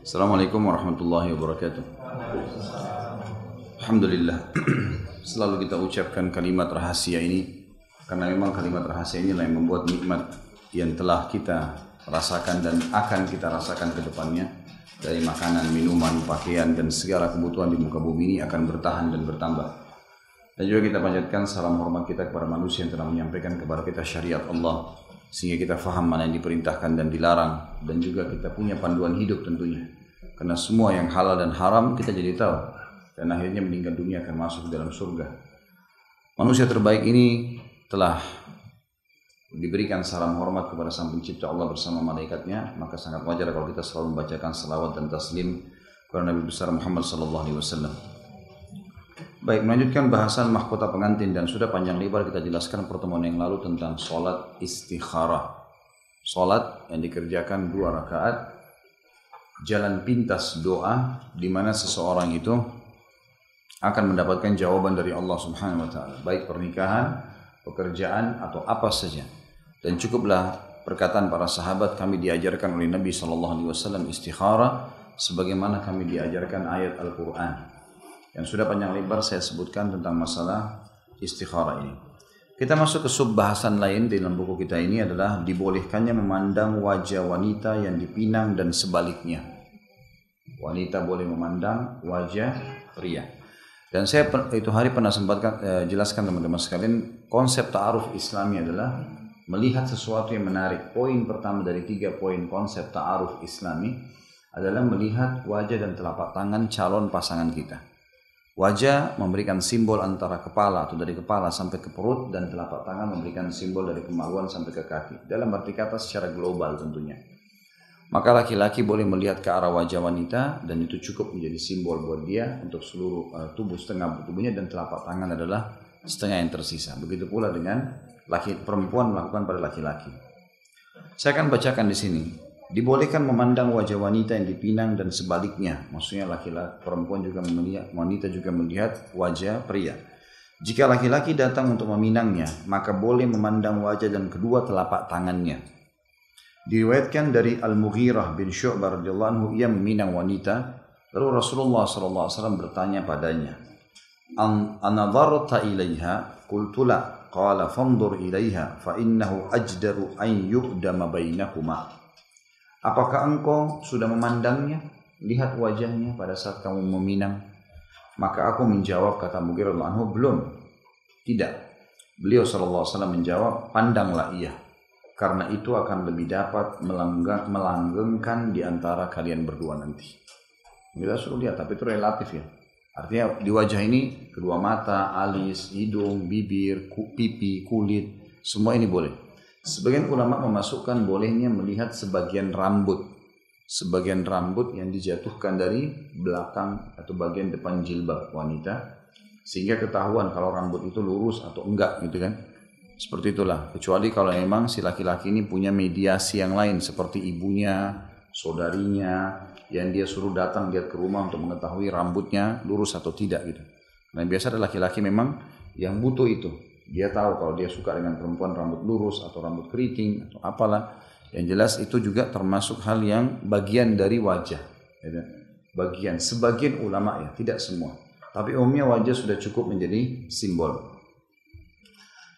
Assalamualaikum warahmatullahi wabarakatuh. Alhamdulillah. Selalu kita ucapkan kalimat rahasia ini karena memang kalimat rahasia inilah yang membuat nikmat yang telah kita rasakan dan akan kita rasakan ke depannya dari makanan, minuman, pakaian dan segala kebutuhan di muka bumi ini akan bertahan dan bertambah. Dan juga kita panjatkan salam hormat kita kepada manusia yang telah menyampaikan kepada kita syariat Allah sehingga kita faham mana yang diperintahkan dan dilarang. Dan juga kita punya panduan hidup tentunya. Karena semua yang halal dan haram kita jadi tahu. Dan akhirnya meninggal dunia akan masuk dalam surga. Manusia terbaik ini telah diberikan salam hormat kepada sang pencipta Allah bersama malaikatnya. Maka sangat wajar kalau kita selalu membacakan salawat dan taslim kepada Nabi besar Muhammad sallallahu alaihi wasallam Baik, melanjutkan bahasan mahkota pengantin dan sudah panjang lebar kita jelaskan pertemuan yang lalu tentang sholat istikharah. Sholat yang dikerjakan dua rakaat, jalan pintas doa di mana seseorang itu akan mendapatkan jawaban dari Allah Subhanahu wa taala, baik pernikahan, pekerjaan atau apa saja. Dan cukuplah perkataan para sahabat kami diajarkan oleh Nabi sallallahu alaihi wasallam istikharah sebagaimana kami diajarkan ayat Al-Qur'an yang sudah panjang lebar saya sebutkan tentang masalah istikharah ini. Kita masuk ke sub bahasan lain di dalam buku kita ini adalah dibolehkannya memandang wajah wanita yang dipinang dan sebaliknya. Wanita boleh memandang wajah pria. Dan saya itu hari pernah sempatkan eh, jelaskan teman-teman sekalian konsep ta'aruf Islami adalah melihat sesuatu yang menarik. Poin pertama dari tiga poin konsep ta'aruf Islami adalah melihat wajah dan telapak tangan calon pasangan kita. Wajah memberikan simbol antara kepala atau dari kepala sampai ke perut dan telapak tangan memberikan simbol dari kemaluan sampai ke kaki. Dalam arti kata secara global tentunya. Maka laki-laki boleh melihat ke arah wajah wanita dan itu cukup menjadi simbol buat dia untuk seluruh uh, tubuh setengah tubuhnya dan telapak tangan adalah setengah yang tersisa. Begitu pula dengan laki perempuan melakukan pada laki-laki. Saya akan bacakan di sini. Dibolehkan memandang wajah wanita yang dipinang dan sebaliknya. Maksudnya laki-laki perempuan juga melihat, wanita juga melihat wajah pria. Jika laki-laki datang untuk meminangnya, maka boleh memandang wajah dan kedua telapak tangannya. Diriwayatkan dari Al-Mughirah bin Syu'bah radhiyallahu anhu ia meminang wanita, lalu Rasulullah SAW bertanya padanya, An anadharta ilaiha? Qultu la. Qala fandur ilaiha fa innahu ajdaru an yu'dama bainakuma. Apakah engkau sudah memandangnya? Lihat wajahnya pada saat kamu meminang. Maka aku menjawab kata Mughirah anhu belum. Tidak. Beliau SAW menjawab, pandanglah ia. Karena itu akan lebih dapat melanggengkan di antara kalian berdua nanti. Kita suruh lihat, tapi itu relatif ya. Artinya di wajah ini kedua mata, alis, hidung, bibir, pipi, kulit, semua ini boleh. Sebagian ulama memasukkan bolehnya melihat sebagian rambut. Sebagian rambut yang dijatuhkan dari belakang atau bagian depan jilbab wanita. Sehingga ketahuan kalau rambut itu lurus atau enggak gitu kan. Seperti itulah. Kecuali kalau memang si laki-laki ini punya mediasi yang lain. Seperti ibunya, saudarinya, yang dia suruh datang lihat ke rumah untuk mengetahui rambutnya lurus atau tidak gitu. Nah biasa ada laki-laki memang yang butuh itu. Dia tahu kalau dia suka dengan perempuan rambut lurus atau rambut keriting atau apalah. Yang jelas itu juga termasuk hal yang bagian dari wajah. Ya, bagian, sebagian ulama ya, tidak semua. Tapi umumnya wajah sudah cukup menjadi simbol.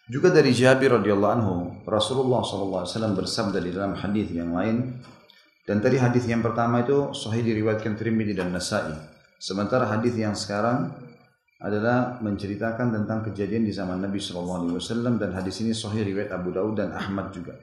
Juga dari Jabir radhiyallahu anhu, Rasulullah SAW bersabda di dalam hadis yang lain, dan tadi hadis yang pertama itu sahih diriwayatkan Tirmidzi dan Nasa'i. Sementara hadis yang sekarang adalah menceritakan tentang kejadian di zaman Nabi SAW dan hadis ini sahih riwayat Abu Daud dan Ahmad juga.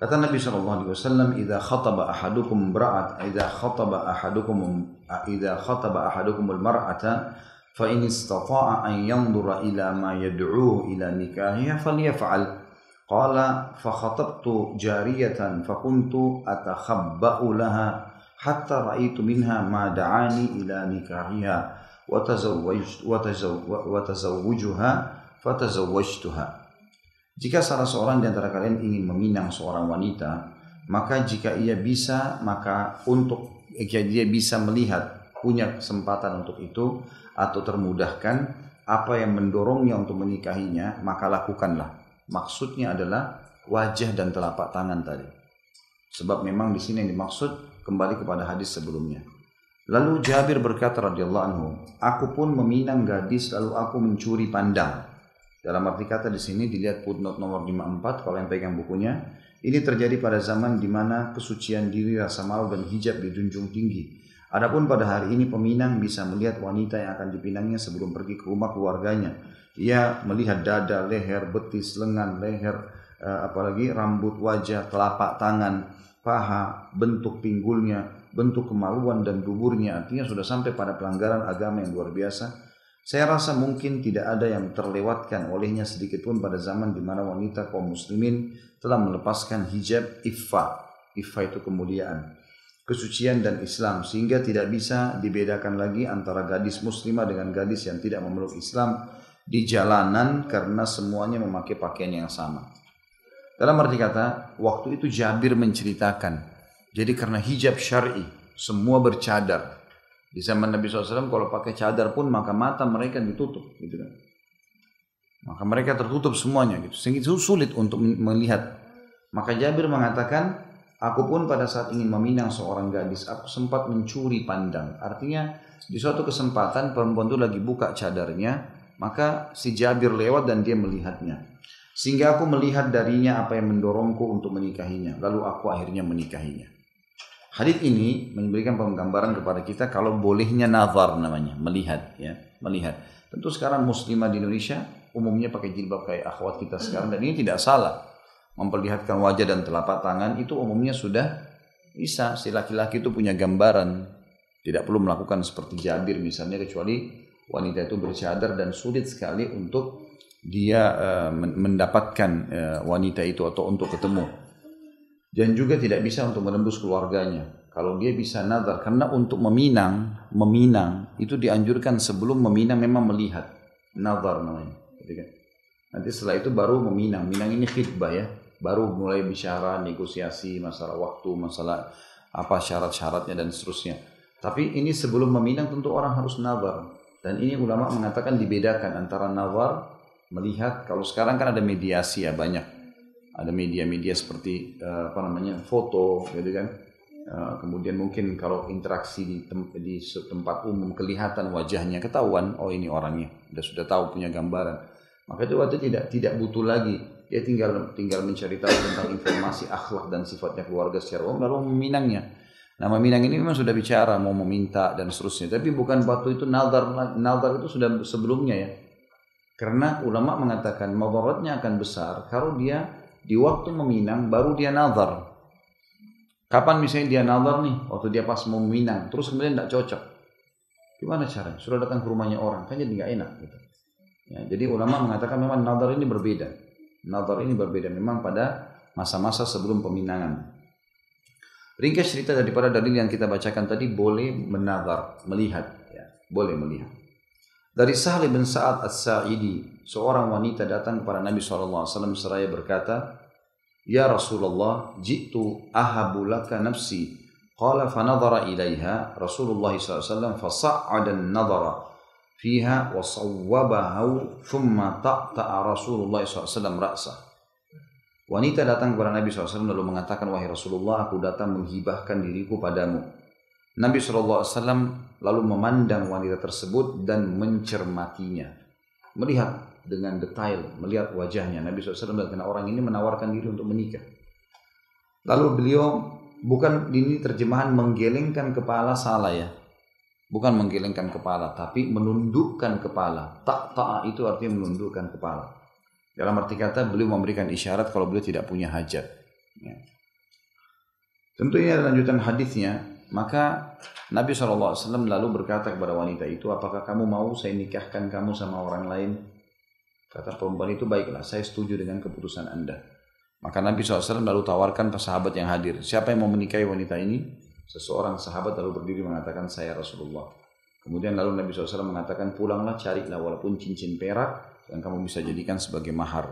Kata Nabi SAW, "Idza khataba ahadukum imra'at, idza khataba ahadukum idza khataba ahadukum al-mar'ata fa in an yanzura ila ma yad'uhu ila nikahiha falyaf'al." Qala fa khatabtu jariyatan fa kuntu laha hatta ra'aitu minha ma da'ani ila nikahiha watazawwujuha fatazawwajtuha. Jika salah seorang di antara kalian ingin meminang seorang wanita, maka jika ia bisa, maka untuk jika dia bisa melihat, punya kesempatan untuk itu, atau termudahkan, apa yang mendorongnya untuk menikahinya, maka lakukanlah. Maksudnya adalah wajah dan telapak tangan tadi. Sebab memang di sini yang dimaksud kembali kepada hadis sebelumnya. Lalu Jabir berkata radhiyallahu anhu, aku pun meminang gadis lalu aku mencuri pandang. Dalam arti kata di sini dilihat footnote nomor 54 kalau yang pegang bukunya. Ini terjadi pada zaman di mana kesucian diri, rasa malu dan hijab dijunjung tinggi. Adapun pada hari ini peminang bisa melihat wanita yang akan dipinangnya sebelum pergi ke rumah keluarganya. Ia melihat dada, leher, betis, lengan, leher, eh, apalagi rambut, wajah, telapak tangan, paha, bentuk pinggulnya, bentuk kemaluan dan duburnya. Artinya sudah sampai pada pelanggaran agama yang luar biasa saya rasa mungkin tidak ada yang terlewatkan olehnya sedikit pun pada zaman di mana wanita kaum muslimin telah melepaskan hijab iffa. Iffa itu kemuliaan, kesucian dan Islam sehingga tidak bisa dibedakan lagi antara gadis muslimah dengan gadis yang tidak memeluk Islam di jalanan karena semuanya memakai pakaian yang sama. Dalam arti kata, waktu itu Jabir menceritakan, jadi karena hijab syar'i, semua bercadar, di zaman Nabi SAW kalau pakai cadar pun maka mata mereka ditutup gitu kan. Maka mereka tertutup semuanya gitu. Sehingga sulit untuk melihat. Maka Jabir mengatakan, aku pun pada saat ingin meminang seorang gadis, aku sempat mencuri pandang. Artinya di suatu kesempatan perempuan itu lagi buka cadarnya, maka si Jabir lewat dan dia melihatnya. Sehingga aku melihat darinya apa yang mendorongku untuk menikahinya. Lalu aku akhirnya menikahinya. Hadis ini memberikan penggambaran kepada kita kalau bolehnya nazar namanya, melihat ya, melihat. Tentu sekarang muslimah di Indonesia umumnya pakai jilbab kayak akhwat kita sekarang dan ini tidak salah. Memperlihatkan wajah dan telapak tangan itu umumnya sudah bisa si laki-laki itu punya gambaran. Tidak perlu melakukan seperti Jabir misalnya kecuali wanita itu bercadar dan sulit sekali untuk dia uh, mendapatkan uh, wanita itu atau untuk ketemu dan juga tidak bisa untuk menembus keluarganya. Kalau dia bisa nazar, karena untuk meminang, meminang itu dianjurkan sebelum meminang memang melihat nazar namanya. Gitu kan? Nanti setelah itu baru meminang. Minang ini khidbah ya, baru mulai bicara negosiasi masalah waktu, masalah apa syarat-syaratnya dan seterusnya. Tapi ini sebelum meminang tentu orang harus nazar. Dan ini ulama mengatakan dibedakan antara nazar melihat kalau sekarang kan ada mediasi ya banyak ada media-media seperti uh, apa namanya foto gitu kan uh, kemudian mungkin kalau interaksi di, tem di tempat umum kelihatan wajahnya ketahuan oh ini orangnya sudah sudah tahu punya gambaran maka itu waktu tidak tidak butuh lagi dia tinggal tinggal mencari tahu tentang informasi akhlak dan sifatnya keluarga secara umum lalu meminangnya Nama Minang ini memang sudah bicara mau meminta dan seterusnya. Tapi bukan waktu itu nazar nazar itu sudah sebelumnya ya. Karena ulama mengatakan madaratnya akan besar kalau dia di waktu meminang baru dia nazar. Kapan misalnya dia nazar nih, waktu dia pas mau meminang, terus kemudian tidak cocok. Gimana caranya? Sudah datang ke rumahnya orang, kan jadi nggak enak. Gitu. Ya, jadi ulama mengatakan memang nazar ini berbeda. Nazar ini berbeda memang pada masa-masa sebelum peminangan. Ringkas cerita daripada dalil yang kita bacakan tadi boleh menazar, melihat, ya, boleh melihat. Dari Sahli bin Sa'ad As-Sa'idi, seorang wanita datang kepada Nabi SAW seraya berkata, Ya Rasulullah, jitu ahabu laka nafsi. Qala fanadhara ilaiha Rasulullah SAW fasa'ada nadhara fiha wa sawwabahu thumma ta'ta'a Rasulullah SAW ra'sah. Wanita datang kepada Nabi SAW lalu mengatakan, Wahai Rasulullah, aku datang menghibahkan diriku padamu. Nabi SAW lalu memandang wanita tersebut dan mencermatinya. Melihat dengan detail, melihat wajahnya. Nabi SAW dan orang ini menawarkan diri untuk menikah. Lalu beliau bukan ini terjemahan menggelengkan kepala salah ya. Bukan menggelengkan kepala, tapi menundukkan kepala. Tak tak itu artinya menundukkan kepala. Dalam arti kata beliau memberikan isyarat kalau beliau tidak punya hajat. Ya. Tentu ini adalah lanjutan hadisnya maka Nabi SAW lalu berkata kepada wanita itu, apakah kamu mau saya nikahkan kamu sama orang lain? Kata perempuan itu, baiklah saya setuju dengan keputusan anda. Maka Nabi SAW lalu tawarkan ke sahabat yang hadir, siapa yang mau menikahi wanita ini? Seseorang sahabat lalu berdiri mengatakan, saya Rasulullah. Kemudian lalu Nabi SAW mengatakan, pulanglah carilah walaupun cincin perak yang kamu bisa jadikan sebagai mahar.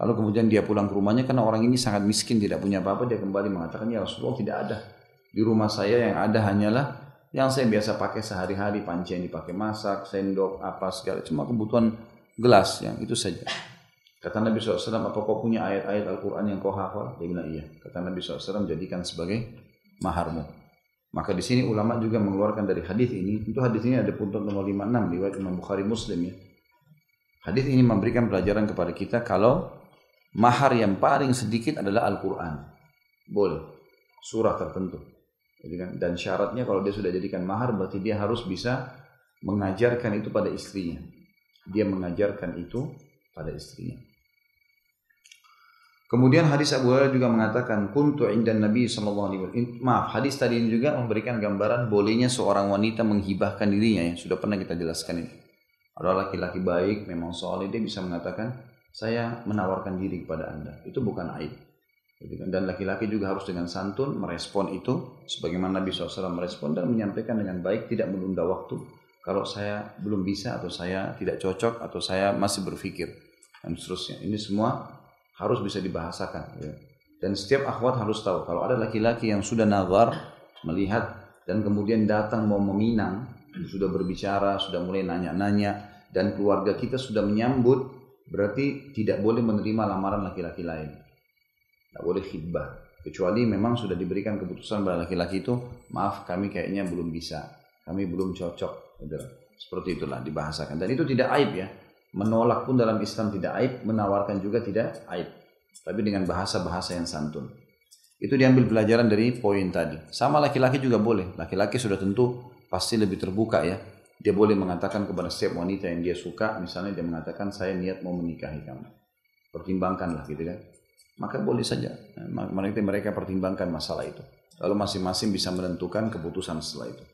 Lalu kemudian dia pulang ke rumahnya karena orang ini sangat miskin, tidak punya apa-apa. Dia kembali mengatakan, ya Rasulullah tidak ada di rumah saya yang ada hanyalah yang saya biasa pakai sehari-hari, panci yang dipakai masak, sendok, apa segala, cuma kebutuhan gelas yang itu saja. Kata Nabi SAW, apa kau punya ayat-ayat Al-Quran yang kau hafal? Dia bilang iya. Kata Nabi SAW, jadikan sebagai maharmu. Maka di sini ulama juga mengeluarkan dari hadis ini, tentu hadis ini ada punto nomor 56 riwayat Imam Bukhari Muslim ya. Hadis ini memberikan pelajaran kepada kita kalau mahar yang paling sedikit adalah Al-Quran. Boleh. Surah tertentu. Kan, dan syaratnya kalau dia sudah jadikan mahar berarti dia harus bisa mengajarkan itu pada istrinya. Dia mengajarkan itu pada istrinya. Kemudian hadis Abu Hurairah juga mengatakan kuntu indan Nabi sallallahu alaihi wasallam. Maaf, hadis tadi ini juga memberikan gambaran bolehnya seorang wanita menghibahkan dirinya ya. Sudah pernah kita jelaskan ini. Ada laki-laki baik, memang soleh dia bisa mengatakan saya menawarkan diri kepada Anda. Itu bukan aib. Gitu kan. Dan laki-laki juga harus dengan santun merespon itu sebagaimana Nabi SAW merespon dan menyampaikan dengan baik tidak menunda waktu. Kalau saya belum bisa atau saya tidak cocok atau saya masih berpikir dan seterusnya. Ini semua harus bisa dibahasakan. Ya. Dan setiap akhwat harus tahu kalau ada laki-laki yang sudah nazar melihat dan kemudian datang mau meminang, sudah berbicara, sudah mulai nanya-nanya dan keluarga kita sudah menyambut, berarti tidak boleh menerima lamaran laki-laki lain. Tidak boleh khidbah. Kecuali memang sudah diberikan keputusan pada laki-laki itu, maaf kami kayaknya belum bisa, kami belum cocok. Gitu. Seperti itulah dibahasakan. Dan itu tidak aib ya. Menolak pun dalam Islam tidak aib, menawarkan juga tidak aib. Tapi dengan bahasa-bahasa yang santun. Itu diambil pelajaran dari poin tadi. Sama laki-laki juga boleh. Laki-laki sudah tentu pasti lebih terbuka ya. Dia boleh mengatakan kepada setiap wanita yang dia suka, misalnya dia mengatakan saya niat mau menikahi kamu. Pertimbangkanlah gitu kan. Maka boleh saja. Mereka mereka pertimbangkan masalah itu. Lalu masing-masing bisa menentukan keputusan setelah itu.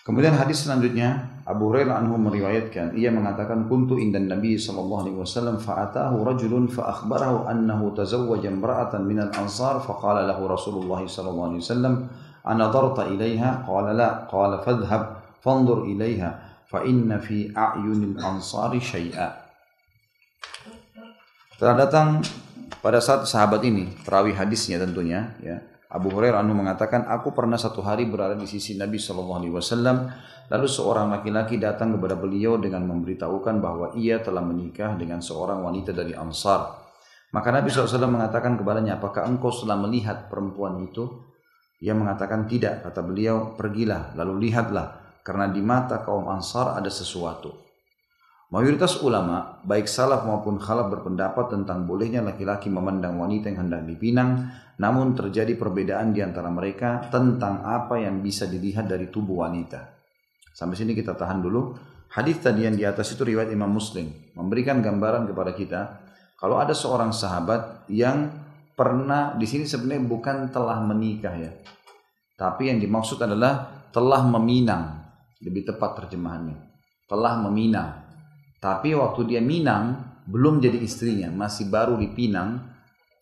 Kemudian hadis selanjutnya Abu Hurairah anhu meriwayatkan ia mengatakan kuntu indan Nabi sallallahu alaihi wasallam fa'atahu rajulun fa akhbarahu annahu tazawwaja imra'atan min al-ansar fa qala lahu Rasulullah sallallahu alaihi wasallam anadarta ilaiha qala la qala fadhhab fanzur ilaiha fa inna fi a'yunil ansari syai'a Telah datang pada saat sahabat ini perawi hadisnya tentunya ya Abu Hurairah anu mengatakan, aku pernah satu hari berada di sisi Nabi Shallallahu Alaihi Wasallam. Lalu seorang laki-laki datang kepada beliau dengan memberitahukan bahwa ia telah menikah dengan seorang wanita dari Ansar. Maka Nabi SAW mengatakan kepadanya, apakah engkau telah melihat perempuan itu? Ia mengatakan tidak, kata beliau, pergilah, lalu lihatlah, karena di mata kaum Ansar ada sesuatu. Mayoritas ulama, baik salaf maupun khalaf berpendapat tentang bolehnya laki-laki memandang wanita yang hendak dipinang, namun terjadi perbedaan di antara mereka tentang apa yang bisa dilihat dari tubuh wanita. Sampai sini kita tahan dulu. Hadis tadi yang di atas itu riwayat Imam Muslim memberikan gambaran kepada kita kalau ada seorang sahabat yang pernah di sini sebenarnya bukan telah menikah ya. Tapi yang dimaksud adalah telah meminang, lebih tepat terjemahannya. Telah meminang tapi waktu dia minang, belum jadi istrinya, masih baru dipinang,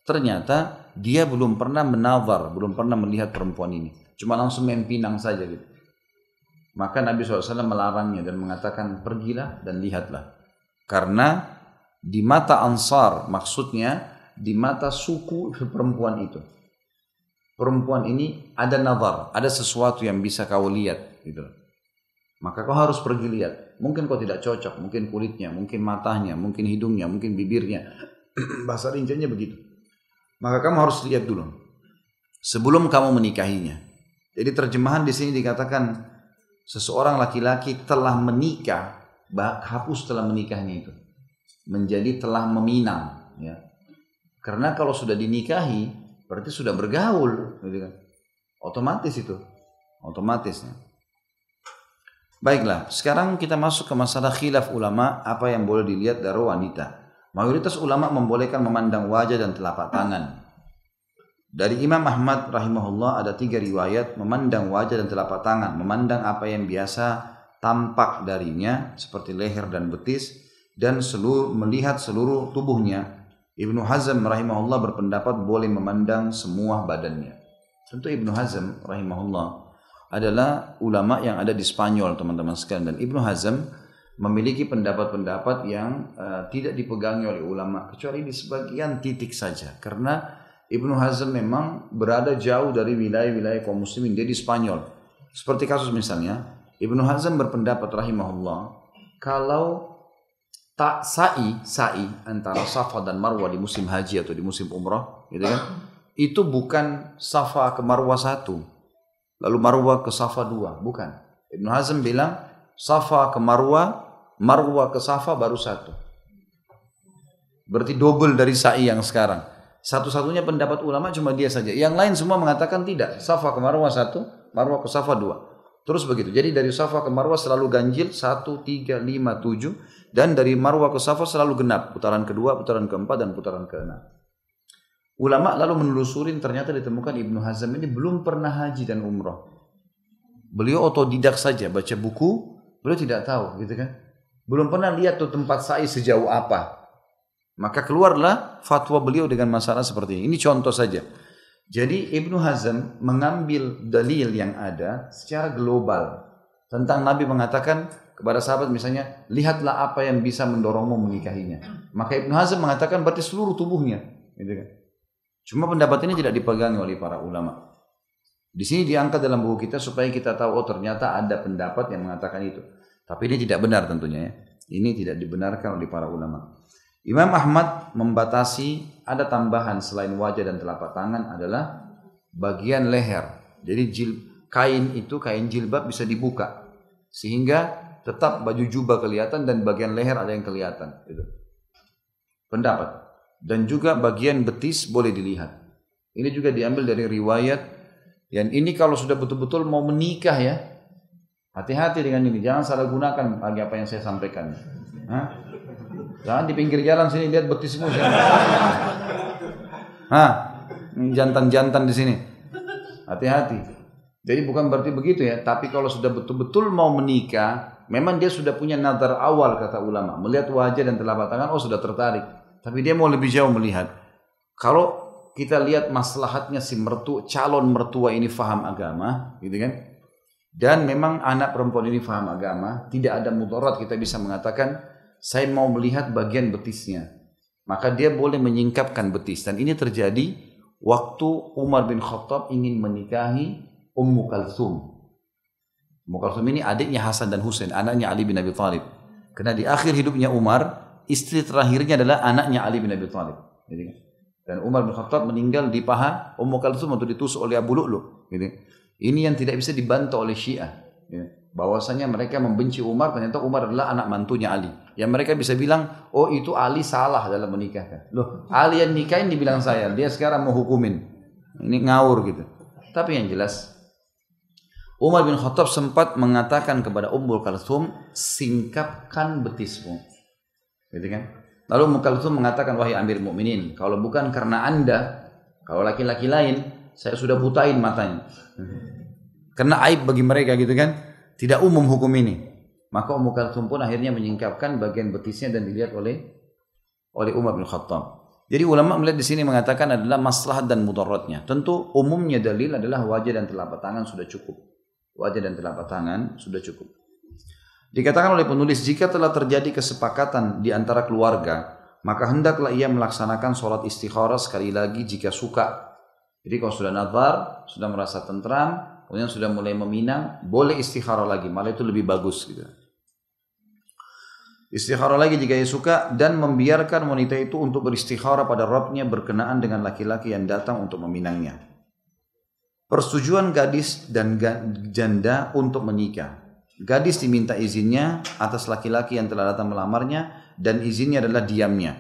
ternyata dia belum pernah menawar, belum pernah melihat perempuan ini. Cuma langsung main pinang saja gitu. Maka Nabi SAW melarangnya dan mengatakan pergilah dan lihatlah. Karena di mata ansar maksudnya di mata suku perempuan itu. Perempuan ini ada nazar, ada sesuatu yang bisa kau lihat gitu. Maka kau harus pergi lihat. Mungkin kau tidak cocok, mungkin kulitnya, mungkin matanya, mungkin hidungnya, mungkin bibirnya. Bahasa rinciannya begitu. Maka kamu harus lihat dulu. Sebelum kamu menikahinya. Jadi terjemahan di sini dikatakan seseorang laki-laki telah menikah, hapus telah menikahnya itu. Menjadi telah meminang. Ya. Karena kalau sudah dinikahi, berarti sudah bergaul. Gitu kan. Otomatis itu. Otomatisnya. Baiklah, sekarang kita masuk ke masalah khilaf ulama apa yang boleh dilihat dari wanita. Mayoritas ulama membolehkan memandang wajah dan telapak tangan. Dari Imam Ahmad rahimahullah ada tiga riwayat memandang wajah dan telapak tangan, memandang apa yang biasa tampak darinya seperti leher dan betis dan seluruh melihat seluruh tubuhnya. Ibnu Hazm rahimahullah berpendapat boleh memandang semua badannya. Tentu Ibnu Hazm rahimahullah adalah ulama yang ada di Spanyol teman-teman sekalian. Dan Ibnu Hazm memiliki pendapat-pendapat yang uh, tidak dipegangi oleh ulama kecuali di sebagian titik saja. Karena Ibnu Hazm memang berada jauh dari wilayah-wilayah kaum muslimin. Dia di Spanyol. Seperti kasus misalnya Ibnu Hazm berpendapat rahimahullah kalau tak sa'i, sa'i antara Safa dan Marwah di musim haji atau di musim umrah, gitu kan? Itu bukan Safa ke Marwah satu, lalu Marwah ke Safa dua, bukan. Ibnu Hazm bilang Safa ke Marwah, Marwah ke Safa baru satu. Berarti double dari sa'i yang sekarang. Satu-satunya pendapat ulama cuma dia saja. Yang lain semua mengatakan tidak. Safa ke Marwah satu, Marwah ke Safa dua. Terus begitu. Jadi dari Safa ke Marwah selalu ganjil satu, tiga, lima, tujuh dan dari Marwah ke Safa selalu genap, putaran kedua, putaran keempat dan putaran keenam. Ulama lalu menelusurin ternyata ditemukan Ibnu Hazm ini belum pernah haji dan umroh. Beliau otodidak saja baca buku, beliau tidak tahu gitu kan. Belum pernah lihat tuh tempat sa'i sejauh apa. Maka keluarlah fatwa beliau dengan masalah seperti ini. Ini contoh saja. Jadi Ibnu Hazm mengambil dalil yang ada secara global tentang Nabi mengatakan kepada sahabat misalnya, lihatlah apa yang bisa mendorongmu menikahinya. Maka Ibnu Hazm mengatakan berarti seluruh tubuhnya. Gitu kan. Cuma pendapat ini tidak dipegangi oleh para ulama. Di sini diangkat dalam buku kita supaya kita tahu oh ternyata ada pendapat yang mengatakan itu. Tapi ini tidak benar tentunya ya. Ini tidak dibenarkan oleh para ulama. Imam Ahmad membatasi ada tambahan selain wajah dan telapak tangan adalah bagian leher. Jadi jil, kain itu kain jilbab bisa dibuka sehingga tetap baju jubah kelihatan dan bagian leher ada yang kelihatan. Itu. Pendapat. Dan juga bagian betis boleh dilihat. Ini juga diambil dari riwayat yang ini kalau sudah betul-betul mau menikah ya, hati-hati dengan ini. Jangan salah gunakan bagi apa yang saya sampaikan. Hah? Jangan di pinggir jalan sini lihat betismu. Hah? Jantan-jantan di sini. Hati-hati. Jadi bukan berarti begitu ya, tapi kalau sudah betul-betul mau menikah, Memang dia sudah punya nazar awal kata ulama. Melihat wajah dan telapak tangan, oh sudah tertarik. Tapi dia mau lebih jauh melihat. Kalau kita lihat maslahatnya si mertu, calon mertua ini faham agama, gitu kan? Dan memang anak perempuan ini faham agama, tidak ada mudarat kita bisa mengatakan, saya mau melihat bagian betisnya. Maka dia boleh menyingkapkan betis. Dan ini terjadi waktu Umar bin Khattab ingin menikahi Ummu Kalthum. Mukartum ini adiknya Hasan dan Husain, anaknya Ali bin Abi Thalib. Karena di akhir hidupnya Umar, istri terakhirnya adalah anaknya Ali bin Abi Thalib. Gitu kan? Dan Umar bin Khattab meninggal di paha Ummu Kalsum untuk ditusuk oleh Abu Lu'lu. Gitu. Ini yang tidak bisa dibantah oleh Syiah. Gitu. Bahwasanya mereka membenci Umar, ternyata Umar adalah anak mantunya Ali. Yang mereka bisa bilang, oh itu Ali salah dalam menikahkan. Loh, Ali yang nikahin dibilang saya, dia sekarang mau hukumin. Ini ngawur gitu. Tapi yang jelas, Umar bin Khattab sempat mengatakan kepada Ummul Kalthum, singkapkan betismu. Gitu kan? Lalu Ummul Kalthum mengatakan, wahai Amir Mukminin, kalau bukan karena anda, kalau laki-laki lain, saya sudah butain matanya. Karena aib bagi mereka gitu kan, tidak umum hukum ini. Maka Ummul Kalthum pun akhirnya menyingkapkan bagian betisnya dan dilihat oleh oleh Umar bin Khattab. Jadi ulama melihat di sini mengatakan adalah maslahat dan mudaratnya. Tentu umumnya dalil adalah wajah dan telapak tangan sudah cukup wajah dan telapak tangan sudah cukup. Dikatakan oleh penulis jika telah terjadi kesepakatan di antara keluarga, maka hendaklah ia melaksanakan sholat istikharah sekali lagi jika suka. Jadi kalau sudah nazar, sudah merasa tentram, kemudian sudah mulai meminang, boleh istikharah lagi, malah itu lebih bagus gitu. Istikharah lagi jika ia suka dan membiarkan wanita itu untuk beristikharah pada Rabbnya berkenaan dengan laki-laki yang datang untuk meminangnya. Persetujuan gadis dan janda untuk menikah. Gadis diminta izinnya atas laki-laki yang telah datang melamarnya dan izinnya adalah diamnya.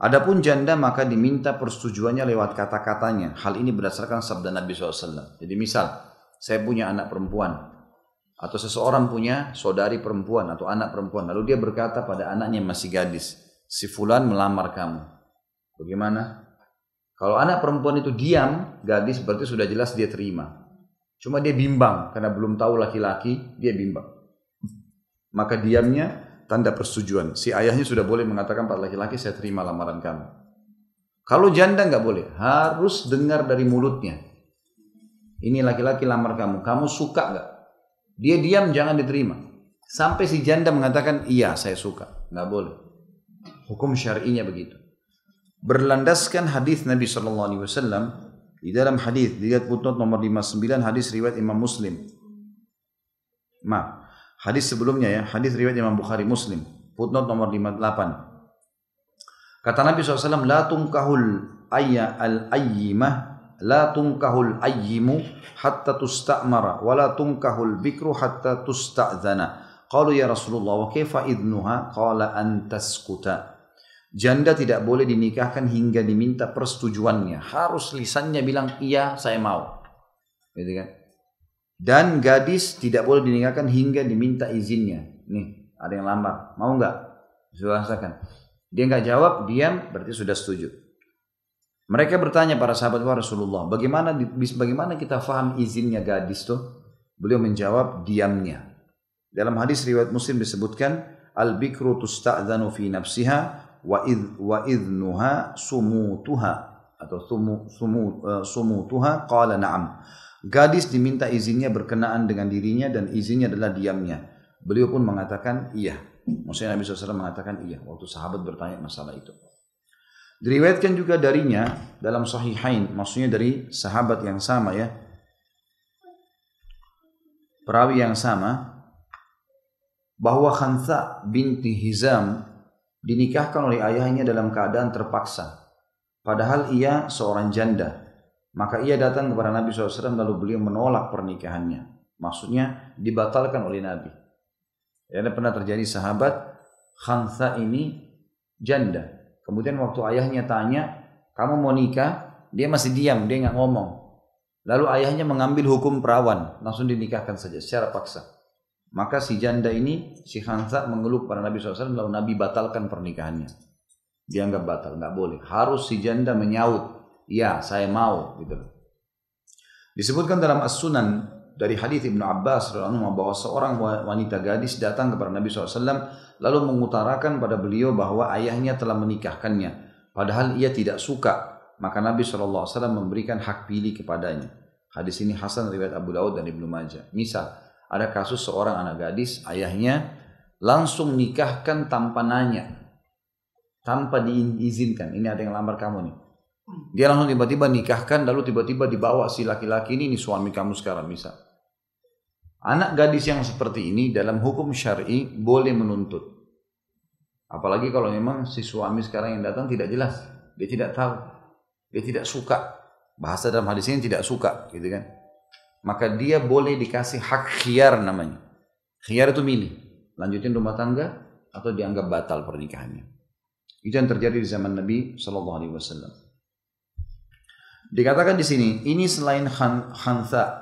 Adapun janda maka diminta persetujuannya lewat kata-katanya. Hal ini berdasarkan sabda Nabi SAW. Jadi misal, saya punya anak perempuan. Atau seseorang punya saudari perempuan atau anak perempuan. Lalu dia berkata pada anaknya masih gadis. Si fulan melamar kamu. Bagaimana? Kalau anak perempuan itu diam, gadis berarti sudah jelas dia terima. Cuma dia bimbang karena belum tahu laki-laki, dia bimbang. Maka diamnya tanda persetujuan. Si ayahnya sudah boleh mengatakan pada laki-laki saya terima lamaran kamu. Kalau janda nggak boleh, harus dengar dari mulutnya. Ini laki-laki lamar kamu, kamu suka nggak? Dia diam jangan diterima. Sampai si janda mengatakan iya saya suka, nggak boleh. Hukum syar'inya begitu berlandaskan hadis Nabi Shallallahu Alaihi Wasallam di dalam hadis lihat footnote nomor 59 hadis riwayat Imam Muslim. Ma, hadis sebelumnya ya, hadis riwayat Imam Bukhari Muslim. Footnote nomor 58. Kata Nabi SAW, La tungkahul ayya al-ayyimah, La tungkahul ayyimu hatta tusta'mara, wa la tungkahul bikru hatta tusta'zana. Qalu ya Rasulullah, wa kaifa idnuha? Qala antaskuta. Janda tidak boleh dinikahkan hingga diminta persetujuannya. Harus lisannya bilang, iya saya mau. Gitu kan? Dan gadis tidak boleh dinikahkan hingga diminta izinnya. Nih, ada yang lamar. Mau nggak? Sudah. Dia nggak jawab, diam, berarti sudah setuju. Mereka bertanya para sahabat Rasulullah, bagaimana bagaimana kita faham izinnya gadis tuh? Beliau menjawab diamnya. Dalam hadis riwayat Muslim disebutkan, al bikru tusta'dzanu fi nafsiha wa id wa idnuha sumutuha atau sumu, sumu, uh, sumutuha qala na'am. Gadis diminta izinnya berkenaan dengan dirinya dan izinnya adalah diamnya. Beliau pun mengatakan iya. Maksudnya Nabi SAW mengatakan iya waktu sahabat bertanya masalah itu. Diriwayatkan juga darinya dalam sahihain, maksudnya dari sahabat yang sama ya. Perawi yang sama bahwa Khansa binti Hizam dinikahkan oleh ayahnya dalam keadaan terpaksa. Padahal ia seorang janda. Maka ia datang kepada Nabi SAW lalu beliau menolak pernikahannya. Maksudnya dibatalkan oleh Nabi. Ya, pernah terjadi sahabat Khansa ini janda Kemudian waktu ayahnya tanya, kamu mau nikah? Dia masih diam, dia nggak ngomong. Lalu ayahnya mengambil hukum perawan, langsung dinikahkan saja secara paksa. Maka si janda ini, si Hansa mengeluh pada Nabi SAW, lalu Nabi batalkan pernikahannya. Dianggap batal, nggak boleh. Harus si janda menyaut, ya saya mau. Gitu. Disebutkan dalam As-Sunan dari hadis Ibnu Abbas bahwa seorang wanita gadis datang kepada Nabi SAW lalu mengutarakan pada beliau bahwa ayahnya telah menikahkannya padahal ia tidak suka maka Nabi SAW memberikan hak pilih kepadanya hadis ini Hasan riwayat Abu Daud dan Ibnu Majah misal ada kasus seorang anak gadis ayahnya langsung nikahkan tanpa nanya tanpa diizinkan ini ada yang lamar kamu nih dia langsung tiba-tiba nikahkan lalu tiba-tiba dibawa si laki-laki ini ini suami kamu sekarang misal Anak gadis yang seperti ini dalam hukum syar'i boleh menuntut. Apalagi kalau memang si suami sekarang yang datang tidak jelas, dia tidak tahu, dia tidak suka. Bahasa dalam hadis ini tidak suka, gitu kan? Maka dia boleh dikasih hak khiar namanya. Khiar itu milih, lanjutin rumah tangga atau dianggap batal pernikahannya. Itu yang terjadi di zaman Nabi Shallallahu Alaihi Wasallam. Dikatakan di sini, ini selain khan,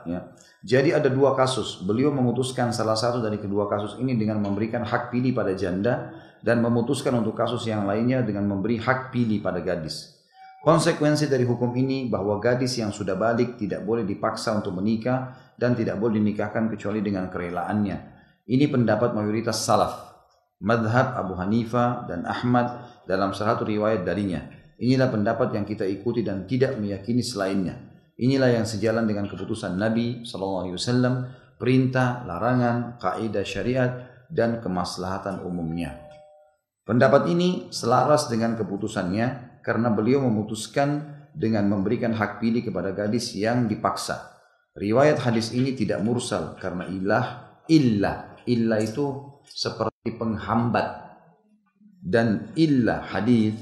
ya, jadi ada dua kasus. Beliau memutuskan salah satu dari kedua kasus ini dengan memberikan hak pilih pada janda dan memutuskan untuk kasus yang lainnya dengan memberi hak pilih pada gadis. Konsekuensi dari hukum ini bahwa gadis yang sudah balik tidak boleh dipaksa untuk menikah dan tidak boleh dinikahkan kecuali dengan kerelaannya. Ini pendapat mayoritas salaf. Madhab Abu Hanifah dan Ahmad dalam satu riwayat darinya. Inilah pendapat yang kita ikuti dan tidak meyakini selainnya. Inilah yang sejalan dengan keputusan Nabi SAW, perintah, larangan, kaidah syariat, dan kemaslahatan umumnya. Pendapat ini selaras dengan keputusannya karena beliau memutuskan dengan memberikan hak pilih kepada gadis yang dipaksa. Riwayat hadis ini tidak mursal karena ilah, illah, illah itu seperti penghambat dan illah hadis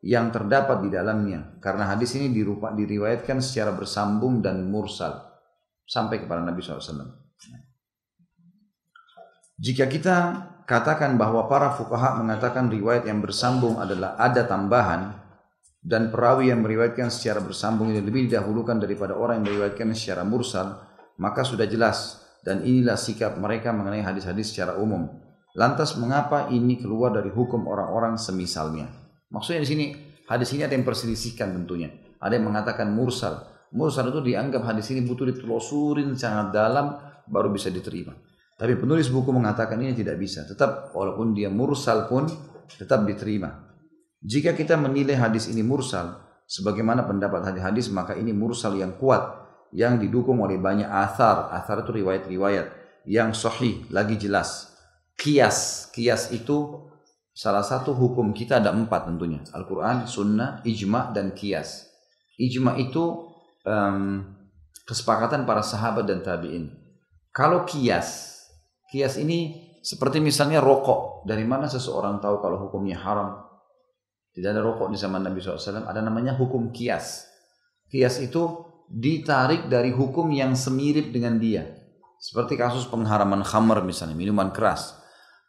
yang terdapat di dalamnya karena hadis ini dirupa, diriwayatkan secara bersambung dan mursal sampai kepada Nabi SAW. Jika kita katakan bahwa para fukaha mengatakan riwayat yang bersambung adalah ada tambahan dan perawi yang meriwayatkan secara bersambung ini lebih didahulukan daripada orang yang meriwayatkan secara mursal, maka sudah jelas dan inilah sikap mereka mengenai hadis-hadis secara umum. Lantas mengapa ini keluar dari hukum orang-orang semisalnya? Maksudnya di sini hadis ini ada yang perselisihkan tentunya. Ada yang mengatakan mursal. Mursal itu dianggap hadis ini butuh ditelusurin sangat dalam baru bisa diterima. Tapi penulis buku mengatakan ini tidak bisa. Tetap walaupun dia mursal pun tetap diterima. Jika kita menilai hadis ini mursal, sebagaimana pendapat hadis-hadis maka ini mursal yang kuat yang didukung oleh banyak athar. Athar itu riwayat-riwayat yang sahih lagi jelas. Kias, kias itu Salah satu hukum kita ada empat tentunya. Al-Quran, Sunnah, Ijma, dan Kias. Ijma itu um, kesepakatan para sahabat dan tabi'in. Kalau Kias, Kias ini Seperti misalnya rokok. Dari mana seseorang tahu kalau hukumnya haram? Tidak ada rokok di zaman Nabi SAW. Ada namanya hukum kias. Kias itu ditarik dari hukum yang semirip dengan dia. Seperti kasus pengharaman khamar misalnya, minuman keras.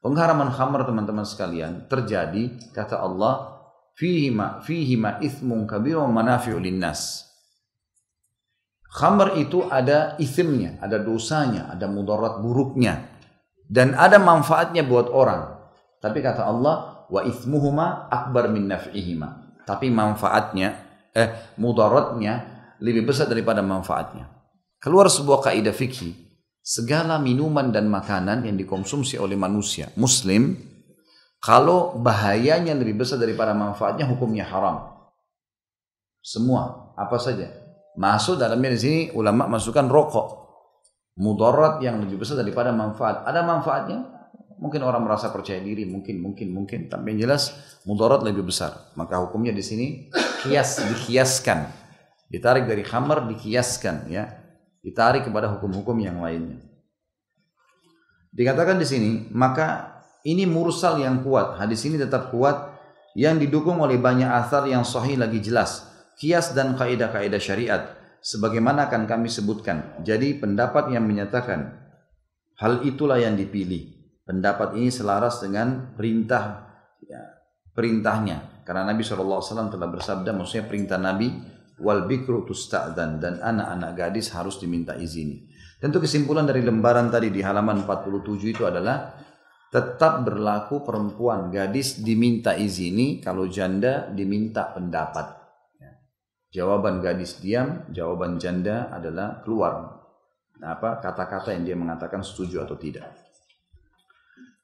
Pengharaman khamar teman-teman sekalian terjadi kata Allah fihima fihima ithmun kabir wa manafi'u linnas. Khamar itu ada ithimnya, ada dosanya, ada mudarat buruknya dan ada manfaatnya buat orang. Tapi kata Allah wa ithmuhuma akbar min naf'ihima. Tapi manfaatnya eh mudaratnya lebih besar daripada manfaatnya. Keluar sebuah kaidah fikih segala minuman dan makanan yang dikonsumsi oleh manusia muslim kalau bahayanya lebih besar daripada manfaatnya hukumnya haram. Semua apa saja. Masuk dalamnya di sini ulama masukkan rokok. Mudarat yang lebih besar daripada manfaat. Ada manfaatnya mungkin orang merasa percaya diri mungkin mungkin mungkin tapi yang jelas mudarat lebih besar maka hukumnya di sini kias dikiaskan ditarik dari khamar dikiaskan ya ditarik kepada hukum-hukum yang lainnya. Dikatakan di sini, maka ini mursal yang kuat. Hadis ini tetap kuat yang didukung oleh banyak asar yang sahih lagi jelas. Kias dan kaidah-kaidah syariat sebagaimana akan kami sebutkan. Jadi pendapat yang menyatakan hal itulah yang dipilih. Pendapat ini selaras dengan perintah ya, perintahnya. Karena Nabi SAW telah bersabda, maksudnya perintah Nabi, wal bikru tusta'dan dan anak-anak gadis harus diminta izin. Tentu kesimpulan dari lembaran tadi di halaman 47 itu adalah tetap berlaku perempuan gadis diminta izini kalau janda diminta pendapat. Ya. Jawaban gadis diam, jawaban janda adalah keluar. Nah, apa kata-kata yang dia mengatakan setuju atau tidak.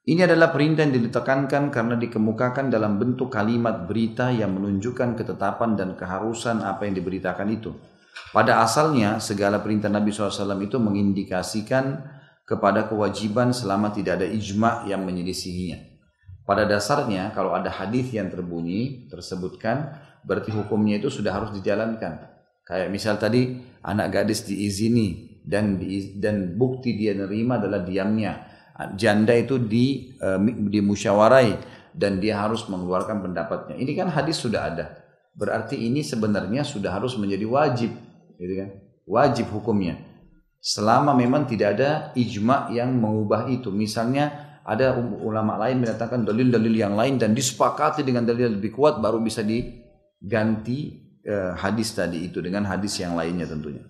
Ini adalah perintah yang ditekankan karena dikemukakan dalam bentuk kalimat berita yang menunjukkan ketetapan dan keharusan apa yang diberitakan itu. Pada asalnya, segala perintah Nabi SAW itu mengindikasikan kepada kewajiban selama tidak ada ijma yang menyelisihinya. Pada dasarnya, kalau ada hadis yang terbunyi, tersebutkan, berarti hukumnya itu sudah harus dijalankan. Kayak misal tadi, anak gadis diizini dan di, dan bukti dia nerima adalah diamnya janda itu di uh, dimusyawarai dan dia harus mengeluarkan pendapatnya. Ini kan hadis sudah ada. Berarti ini sebenarnya sudah harus menjadi wajib, gitu kan? Wajib hukumnya. Selama memang tidak ada ijma yang mengubah itu. Misalnya ada ulama lain menyatakan dalil-dalil yang lain dan disepakati dengan dalil yang lebih kuat baru bisa diganti uh, hadis tadi itu dengan hadis yang lainnya tentunya.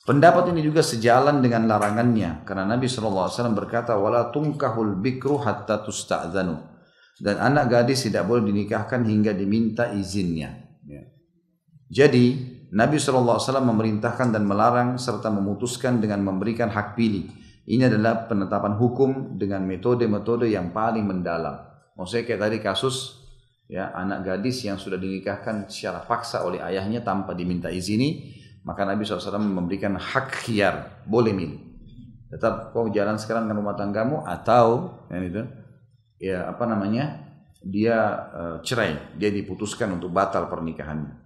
Pendapat ini juga sejalan dengan larangannya karena Nabi SAW berkata wala tungkahul bikru hatta tusta'zanu dan anak gadis tidak boleh dinikahkan hingga diminta izinnya. Ya. Jadi Nabi SAW memerintahkan dan melarang serta memutuskan dengan memberikan hak pilih. Ini adalah penetapan hukum dengan metode-metode yang paling mendalam. Maksudnya kayak tadi kasus ya anak gadis yang sudah dinikahkan secara paksa oleh ayahnya tanpa diminta izini maka Nabi SAW memberikan hak khiar, boleh milih. Tetap kau jalan sekarang dengan rumah tanggamu atau yang itu, ya apa namanya, dia uh, cerai, dia diputuskan untuk batal pernikahannya.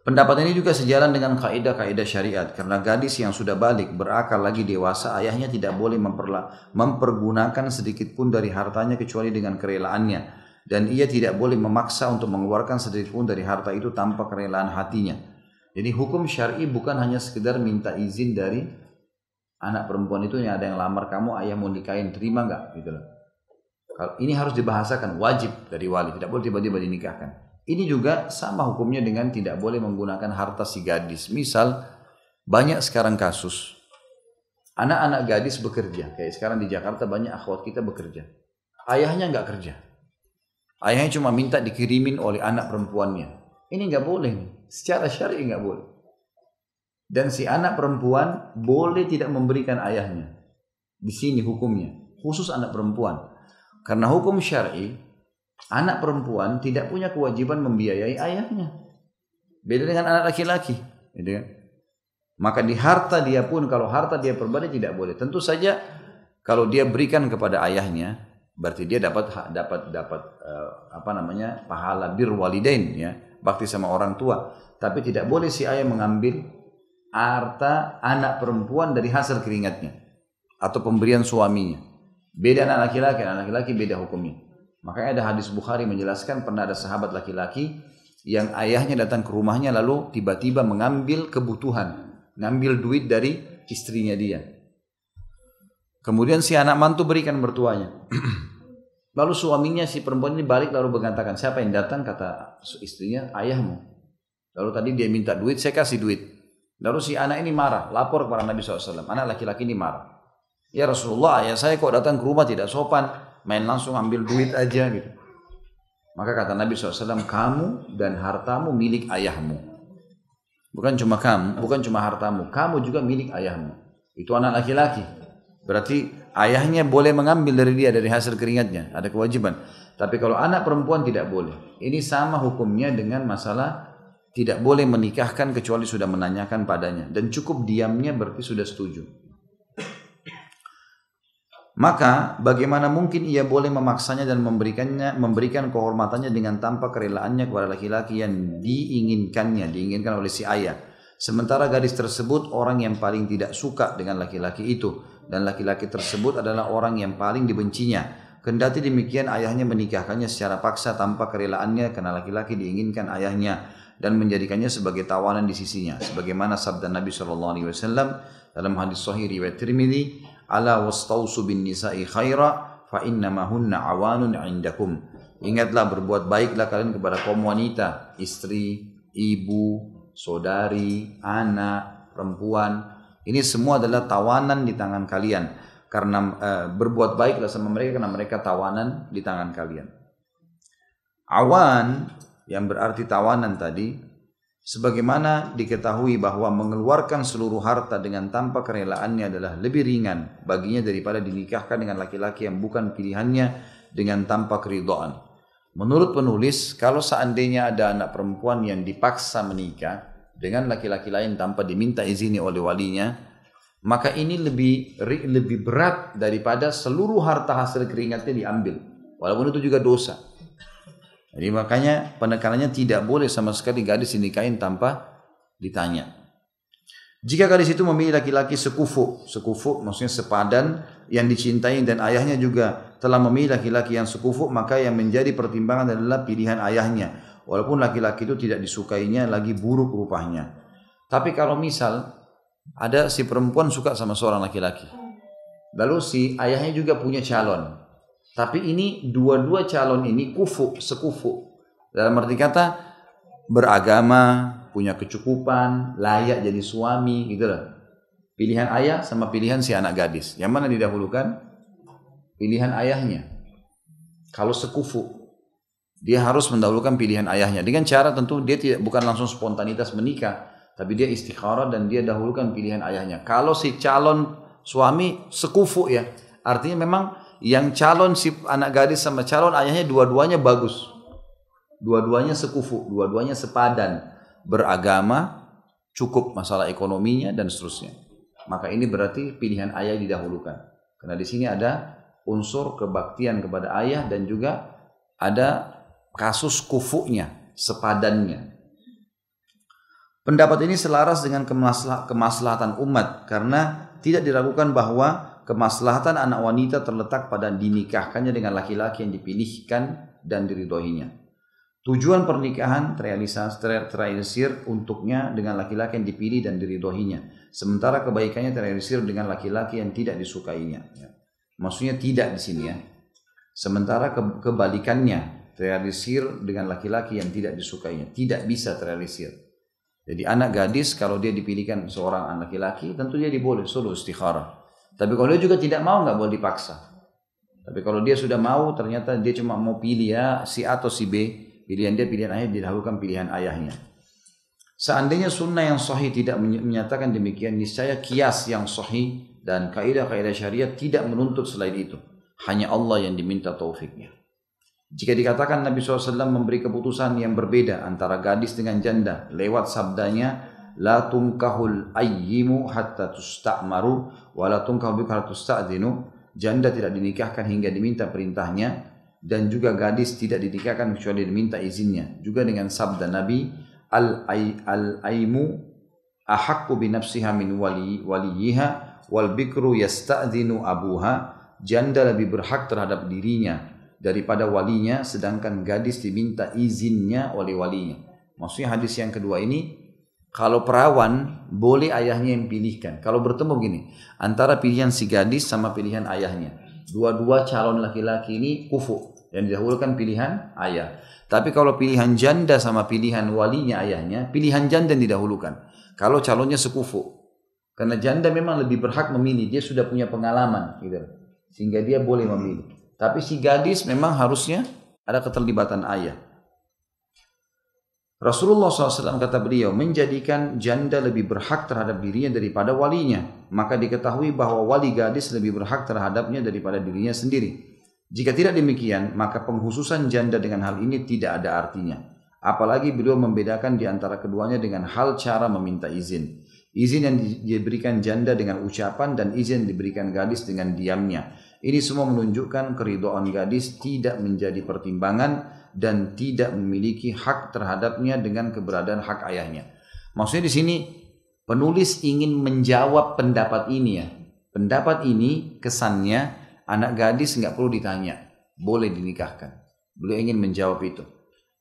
Pendapat ini juga sejalan dengan kaidah-kaidah syariat. Karena gadis yang sudah balik berakal lagi dewasa ayahnya tidak boleh memperla, mempergunakan sedikit pun dari hartanya kecuali dengan kerelaannya. Dan ia tidak boleh memaksa untuk mengeluarkan sedikit pun dari harta itu tanpa kerelaan hatinya jadi hukum syar'i bukan hanya sekedar minta izin dari anak perempuan itu yang ada yang lamar kamu, ayah mau nikahin, terima nggak? Gitu loh. Ini harus dibahasakan wajib dari wali, tidak boleh tiba-tiba dinikahkan. Ini juga sama hukumnya dengan tidak boleh menggunakan harta si gadis. Misal banyak sekarang kasus anak-anak gadis bekerja, kayak sekarang di Jakarta banyak akhwat kita bekerja. Ayahnya nggak kerja. Ayahnya cuma minta dikirimin oleh anak perempuannya. Ini nggak boleh nih. Secara syar'i nggak boleh. Dan si anak perempuan boleh tidak memberikan ayahnya. Di sini hukumnya. Khusus anak perempuan. Karena hukum syar'i, anak perempuan tidak punya kewajiban membiayai ayahnya. Beda dengan anak laki-laki. Gitu kan? Maka di harta dia pun, kalau harta dia pribadi tidak boleh. Tentu saja kalau dia berikan kepada ayahnya, berarti dia dapat dapat dapat uh, apa namanya pahala bir walidain ya bakti sama orang tua. Tapi tidak boleh si ayah mengambil harta anak perempuan dari hasil keringatnya. atau pemberian suaminya. Beda anak laki-laki, anak laki-laki beda hukumnya. Makanya ada hadis Bukhari menjelaskan pernah ada sahabat laki-laki yang ayahnya datang ke rumahnya lalu tiba-tiba mengambil kebutuhan, ngambil duit dari istrinya dia. Kemudian si anak mantu berikan mertuanya. lalu suaminya si perempuan ini balik lalu mengatakan, siapa yang datang? Kata istrinya, ayahmu. Lalu tadi dia minta duit, saya kasih duit. Lalu si anak ini marah, lapor kepada Nabi SAW. Anak laki-laki ini marah. Ya Rasulullah, ayah saya kok datang ke rumah tidak sopan, main langsung ambil duit aja gitu. Maka kata Nabi SAW, kamu dan hartamu milik ayahmu. Bukan cuma kamu, bukan cuma hartamu, kamu juga milik ayahmu. Itu anak laki-laki. Berarti ayahnya boleh mengambil dari dia dari hasil keringatnya, ada kewajiban. Tapi kalau anak perempuan tidak boleh. Ini sama hukumnya dengan masalah tidak boleh menikahkan kecuali sudah menanyakan padanya dan cukup diamnya berarti sudah setuju. Maka bagaimana mungkin ia boleh memaksanya dan memberikannya memberikan kehormatannya dengan tanpa kerelaannya kepada laki-laki yang diinginkannya, diinginkan oleh si ayah. Sementara gadis tersebut orang yang paling tidak suka dengan laki-laki itu dan laki-laki tersebut adalah orang yang paling dibencinya. Kendati demikian ayahnya menikahkannya secara paksa tanpa kerelaannya karena laki-laki diinginkan ayahnya dan menjadikannya sebagai tawanan di sisinya. Sebagaimana sabda Nabi SAW dalam hadis Sahih riwayat Tirmidzi, ala wastausu bin nisa'i khaira fa innama hunna awanun indakum. Ingatlah berbuat baiklah kalian kepada kaum wanita, istri, ibu, saudari, anak, perempuan. Ini semua adalah tawanan di tangan kalian. Karena e, berbuat baiklah sama mereka karena mereka tawanan di tangan kalian. Awan yang berarti tawanan tadi Sebagaimana diketahui bahwa mengeluarkan seluruh harta dengan tanpa kerelaannya adalah lebih ringan baginya daripada dinikahkan dengan laki-laki yang bukan pilihannya dengan tanpa keridhaan. Menurut penulis, kalau seandainya ada anak perempuan yang dipaksa menikah dengan laki-laki lain tanpa diminta izini oleh walinya, maka ini lebih lebih berat daripada seluruh harta hasil keringatnya diambil. Walaupun itu juga dosa. Jadi makanya penekanannya tidak boleh sama sekali gadis dinikahin tanpa ditanya. Jika gadis itu memilih laki-laki sekufu, sekufu maksudnya sepadan yang dicintai dan ayahnya juga telah memilih laki-laki yang sekufu, maka yang menjadi pertimbangan adalah pilihan ayahnya. Walaupun laki-laki itu tidak disukainya lagi buruk rupanya. Tapi kalau misal ada si perempuan suka sama seorang laki-laki. Lalu si ayahnya juga punya calon. Tapi ini dua-dua calon ini kufu, sekufu. Dalam arti kata beragama, punya kecukupan, layak jadi suami, gitu lah. Pilihan ayah sama pilihan si anak gadis. Yang mana didahulukan? Pilihan ayahnya. Kalau sekufu, dia harus mendahulukan pilihan ayahnya. Dengan cara tentu dia tidak bukan langsung spontanitas menikah, tapi dia istikharah dan dia dahulukan pilihan ayahnya. Kalau si calon suami sekufu ya, artinya memang yang calon si anak gadis sama calon ayahnya dua-duanya bagus. Dua-duanya sekufu, dua-duanya sepadan, beragama, cukup masalah ekonominya dan seterusnya. Maka ini berarti pilihan ayah didahulukan. Karena di sini ada unsur kebaktian kepada ayah dan juga ada kasus kufunya, sepadannya. Pendapat ini selaras dengan kemaslahatan umat karena tidak diragukan bahwa kemaslahatan anak wanita terletak pada dinikahkannya dengan laki-laki yang dipilihkan dan diridhoinya. Tujuan pernikahan terrealisir untuknya dengan laki-laki yang dipilih dan diridhoinya. Sementara kebaikannya terrealisir dengan laki-laki yang tidak disukainya. Ya. Maksudnya tidak di sini ya. Sementara ke kebalikannya terrealisir dengan laki-laki yang tidak disukainya. Tidak bisa terrealisir. Jadi anak gadis kalau dia dipilihkan seorang anak laki-laki tentu dia diboleh solo istikharah. Tapi kalau dia juga tidak mau nggak boleh dipaksa. Tapi kalau dia sudah mau ternyata dia cuma mau pilih ya si A atau si B, pilihan dia pilihan ayah didahulukan pilihan ayahnya. Seandainya sunnah yang sahih tidak menyatakan demikian, niscaya kias yang sahih dan kaidah-kaidah syariat tidak menuntut selain itu. Hanya Allah yang diminta taufiknya. Jika dikatakan Nabi SAW memberi keputusan yang berbeda antara gadis dengan janda lewat sabdanya la tunkahul ayyimu hatta tusta'maru wa la tunkahu bika hatta tusta'dinu janda tidak dinikahkan hingga diminta perintahnya dan juga gadis tidak dinikahkan kecuali diminta izinnya. Juga dengan sabda Nabi al ay al aimu ahaqqu bi nafsiha min wali waliyiha wal bikru yasta'dinu abuha janda lebih berhak terhadap dirinya daripada walinya sedangkan gadis diminta izinnya oleh walinya. Maksudnya hadis yang kedua ini kalau perawan boleh ayahnya yang pilihkan. Kalau bertemu gini, antara pilihan si gadis sama pilihan ayahnya. Dua-dua calon laki-laki ini kufu. Yang didahulukan pilihan ayah. Tapi kalau pilihan janda sama pilihan walinya ayahnya, pilihan janda yang didahulukan. Kalau calonnya sekufu. Karena janda memang lebih berhak memilih, dia sudah punya pengalaman gitu. Sehingga dia boleh memilih. Tapi si gadis memang harusnya ada keterlibatan ayah. Rasulullah SAW kata beliau menjadikan janda lebih berhak terhadap dirinya daripada walinya. Maka diketahui bahwa wali gadis lebih berhak terhadapnya daripada dirinya sendiri. Jika tidak demikian, maka penghususan janda dengan hal ini tidak ada artinya. Apalagi beliau membedakan di antara keduanya dengan hal cara meminta izin. Izin yang diberikan janda dengan ucapan dan izin diberikan gadis dengan diamnya. Ini semua menunjukkan keridoan gadis tidak menjadi pertimbangan dan tidak memiliki hak terhadapnya dengan keberadaan hak ayahnya. Maksudnya di sini penulis ingin menjawab pendapat ini ya. Pendapat ini kesannya anak gadis nggak perlu ditanya, boleh dinikahkan. Beliau ingin menjawab itu.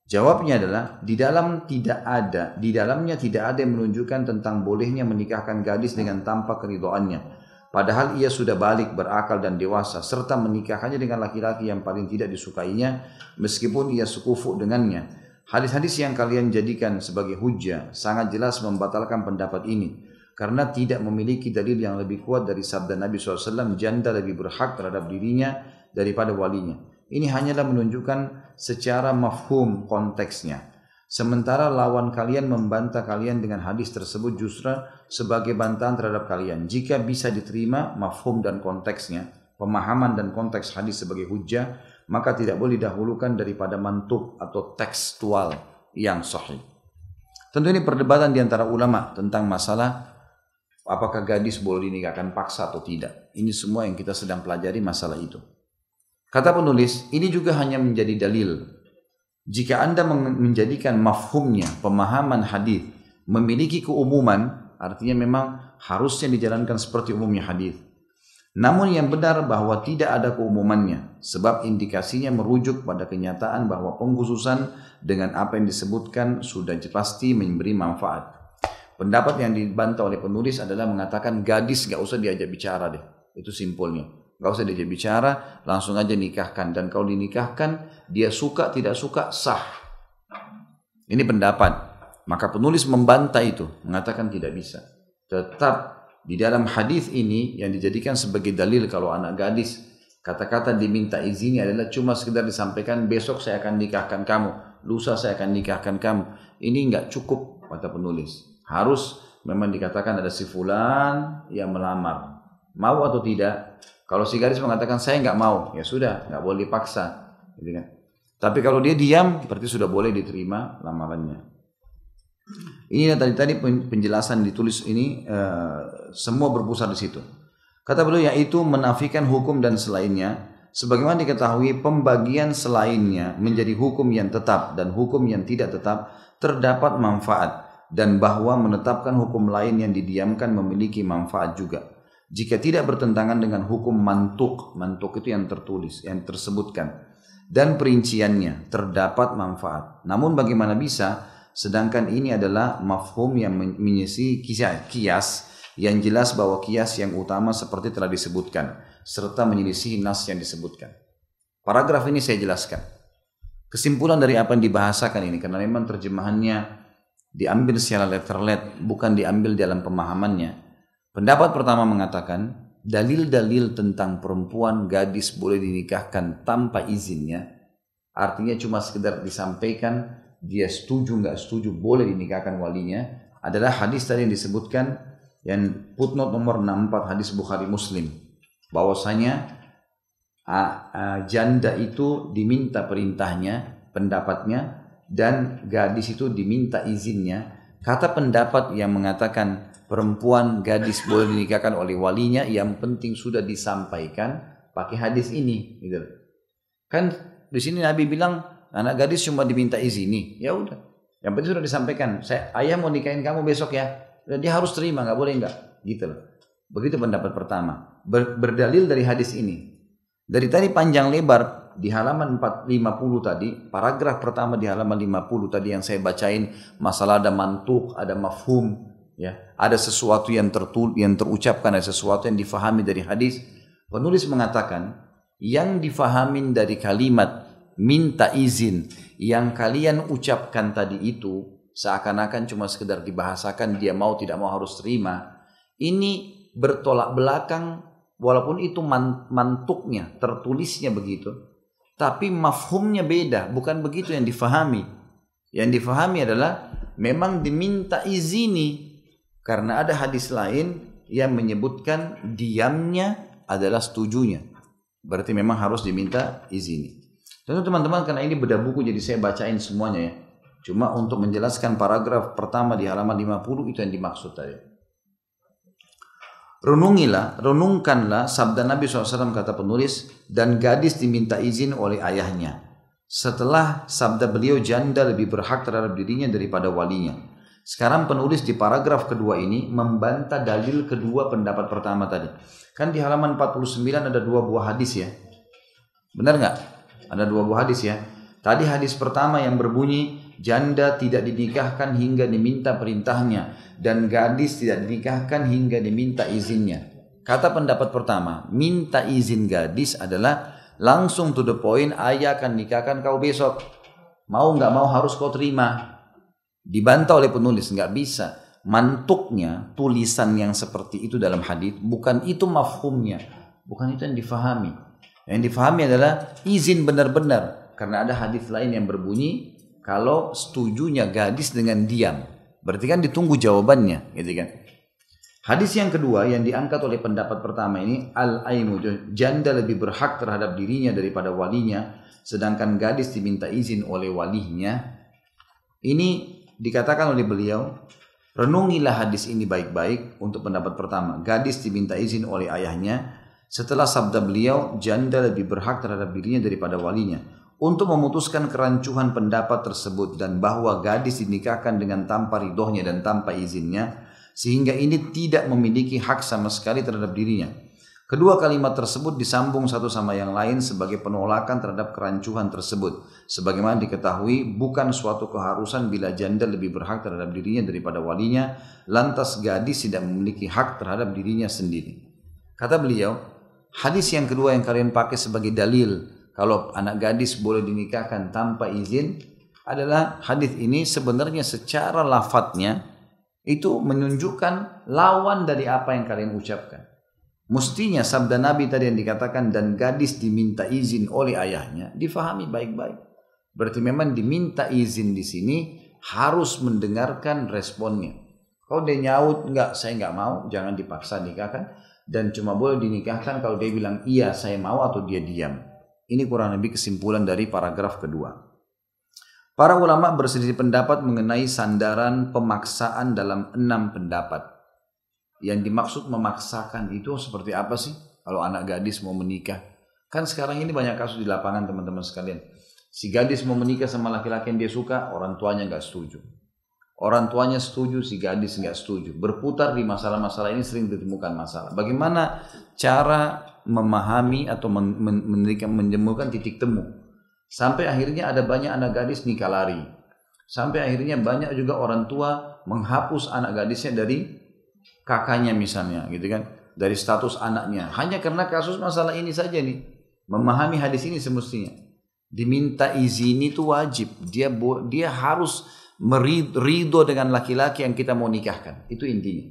Jawabnya adalah di dalam tidak ada, di dalamnya tidak ada yang menunjukkan tentang bolehnya menikahkan gadis dengan tanpa keridoannya. Padahal ia sudah balik berakal dan dewasa serta menikahkannya dengan laki-laki yang paling tidak disukainya meskipun ia sekufu dengannya. Hadis-hadis yang kalian jadikan sebagai hujah sangat jelas membatalkan pendapat ini karena tidak memiliki dalil yang lebih kuat dari sabda Nabi SAW janda lebih berhak terhadap dirinya daripada walinya. Ini hanyalah menunjukkan secara mafhum konteksnya. Sementara lawan kalian membantah kalian dengan hadis tersebut justru sebagai bantahan terhadap kalian. Jika bisa diterima mafhum dan konteksnya, pemahaman dan konteks hadis sebagai hujah, maka tidak boleh didahulukan daripada mantuk atau tekstual yang sahih. Tentu ini perdebatan di antara ulama tentang masalah apakah gadis boleh dinikahkan paksa atau tidak. Ini semua yang kita sedang pelajari masalah itu. Kata penulis, ini juga hanya menjadi dalil jika Anda menjadikan mafhumnya, pemahaman hadis memiliki keumuman, artinya memang harusnya dijalankan seperti umumnya hadis. Namun yang benar bahwa tidak ada keumumannya, sebab indikasinya merujuk pada kenyataan bahwa pengkhususan dengan apa yang disebutkan sudah pasti memberi manfaat. Pendapat yang dibantah oleh penulis adalah mengatakan gadis gak usah diajak bicara deh. Itu simpulnya. Gak usah diajak bicara, langsung aja nikahkan. Dan kalau dinikahkan, dia suka tidak suka sah. Ini pendapat. Maka penulis membantah itu, mengatakan tidak bisa. Tetap di dalam hadis ini yang dijadikan sebagai dalil kalau anak gadis kata-kata diminta izinnya adalah cuma sekedar disampaikan besok saya akan nikahkan kamu, lusa saya akan nikahkan kamu. Ini nggak cukup kata penulis. Harus memang dikatakan ada si fulan yang melamar. Mau atau tidak? Kalau si gadis mengatakan saya nggak mau, ya sudah, nggak boleh dipaksa. Tapi kalau dia diam, berarti sudah boleh diterima lamarannya. Ini tadi tadi penjelasan ditulis ini uh, semua berpusat di situ. Kata beliau yaitu menafikan hukum dan selainnya, sebagaimana diketahui pembagian selainnya menjadi hukum yang tetap dan hukum yang tidak tetap terdapat manfaat dan bahwa menetapkan hukum lain yang didiamkan memiliki manfaat juga jika tidak bertentangan dengan hukum mantuk, mantuk itu yang tertulis, yang tersebutkan, dan perinciannya terdapat manfaat. Namun bagaimana bisa, sedangkan ini adalah mafhum yang menyisi kias, yang jelas bahwa kias yang utama seperti telah disebutkan, serta menyelisih nas yang disebutkan. Paragraf ini saya jelaskan. Kesimpulan dari apa yang dibahasakan ini, karena memang terjemahannya diambil secara letterlet, bukan diambil dalam pemahamannya Pendapat pertama mengatakan dalil-dalil tentang perempuan gadis boleh dinikahkan tanpa izinnya artinya cuma sekedar disampaikan dia setuju nggak setuju boleh dinikahkan walinya adalah hadis tadi yang disebutkan yang footnote nomor 64 hadis Bukhari Muslim. Bahwasanya janda itu diminta perintahnya pendapatnya dan gadis itu diminta izinnya. Kata pendapat yang mengatakan perempuan gadis boleh dinikahkan oleh walinya yang penting sudah disampaikan pakai hadis ini gitu. Kan di sini Nabi bilang anak gadis cuma diminta izini ya udah. Yang penting sudah disampaikan. Saya ayah mau nikahin kamu besok ya. Dia harus terima nggak boleh nggak? Gitu loh. Begitu pendapat pertama. Ber, berdalil dari hadis ini. Dari tadi panjang lebar di halaman 450 tadi, paragraf pertama di halaman 50 tadi yang saya bacain masalah ada mantuk, ada mafhum, ya, ada sesuatu yang tertul yang terucapkan, ada sesuatu yang difahami dari hadis. Penulis mengatakan yang difahamin dari kalimat minta izin yang kalian ucapkan tadi itu seakan-akan cuma sekedar dibahasakan dia mau tidak mau harus terima. Ini bertolak belakang walaupun itu mantuknya, tertulisnya begitu. Tapi mafhumnya beda, bukan begitu yang difahami. Yang difahami adalah memang diminta izini karena ada hadis lain yang menyebutkan diamnya adalah setujunya. Berarti memang harus diminta izini. Tentu teman-teman karena ini beda buku jadi saya bacain semuanya ya. Cuma untuk menjelaskan paragraf pertama di halaman 50 itu yang dimaksud tadi. Renungilah, renungkanlah sabda Nabi SAW kata penulis dan gadis diminta izin oleh ayahnya. Setelah sabda beliau janda lebih berhak terhadap dirinya daripada walinya. Sekarang penulis di paragraf kedua ini membantah dalil kedua pendapat pertama tadi. Kan di halaman 49 ada dua buah hadis ya. Benar nggak? Ada dua buah hadis ya. Tadi hadis pertama yang berbunyi janda tidak dinikahkan hingga diminta perintahnya dan gadis tidak dinikahkan hingga diminta izinnya. Kata pendapat pertama, minta izin gadis adalah langsung to the point, ayah akan nikahkan kau besok. Mau nggak mau harus kau terima. Dibantah oleh penulis, nggak bisa. Mantuknya tulisan yang seperti itu dalam hadis bukan itu mafhumnya, bukan itu yang difahami. Yang difahami adalah izin benar-benar karena ada hadis lain yang berbunyi kalau setujunya gadis dengan diam Berarti kan ditunggu jawabannya, gitu kan? Hadis yang kedua yang diangkat oleh pendapat pertama ini al-aimu janda lebih berhak terhadap dirinya daripada walinya sedangkan gadis diminta izin oleh walinya. Ini dikatakan oleh beliau renungilah hadis ini baik-baik untuk pendapat pertama. Gadis diminta izin oleh ayahnya. Setelah sabda beliau janda lebih berhak terhadap dirinya daripada walinya. Untuk memutuskan kerancuhan pendapat tersebut dan bahwa gadis dinikahkan dengan tanpa ridhonya dan tanpa izinnya sehingga ini tidak memiliki hak sama sekali terhadap dirinya. Kedua kalimat tersebut disambung satu sama yang lain sebagai penolakan terhadap kerancuhan tersebut. Sebagaimana diketahui bukan suatu keharusan bila janda lebih berhak terhadap dirinya daripada walinya, lantas gadis tidak memiliki hak terhadap dirinya sendiri. Kata beliau, hadis yang kedua yang kalian pakai sebagai dalil kalau anak gadis boleh dinikahkan tanpa izin adalah hadis ini sebenarnya secara lafadznya itu menunjukkan lawan dari apa yang kalian ucapkan. Mestinya sabda Nabi tadi yang dikatakan dan gadis diminta izin oleh ayahnya difahami baik-baik. Berarti memang diminta izin di sini harus mendengarkan responnya. Kalau dia nyaut enggak saya enggak mau jangan dipaksa nikahkan dan cuma boleh dinikahkan kalau dia bilang iya saya mau atau dia diam. Ini kurang lebih kesimpulan dari paragraf kedua. Para ulama berselisih pendapat mengenai sandaran pemaksaan dalam enam pendapat. Yang dimaksud memaksakan itu seperti apa sih? Kalau anak gadis mau menikah. Kan sekarang ini banyak kasus di lapangan teman-teman sekalian. Si gadis mau menikah sama laki-laki yang dia suka, orang tuanya nggak setuju. Orang tuanya setuju, si gadis nggak setuju. Berputar di masalah-masalah ini sering ditemukan masalah. Bagaimana cara memahami atau menjemurkan menjemurkan titik temu. Sampai akhirnya ada banyak anak gadis nikah lari. Sampai akhirnya banyak juga orang tua menghapus anak gadisnya dari kakaknya misalnya gitu kan. Dari status anaknya. Hanya karena kasus masalah ini saja nih. Memahami hadis ini semestinya. Diminta izin itu wajib. Dia dia harus merido dengan laki-laki yang kita mau nikahkan. Itu intinya.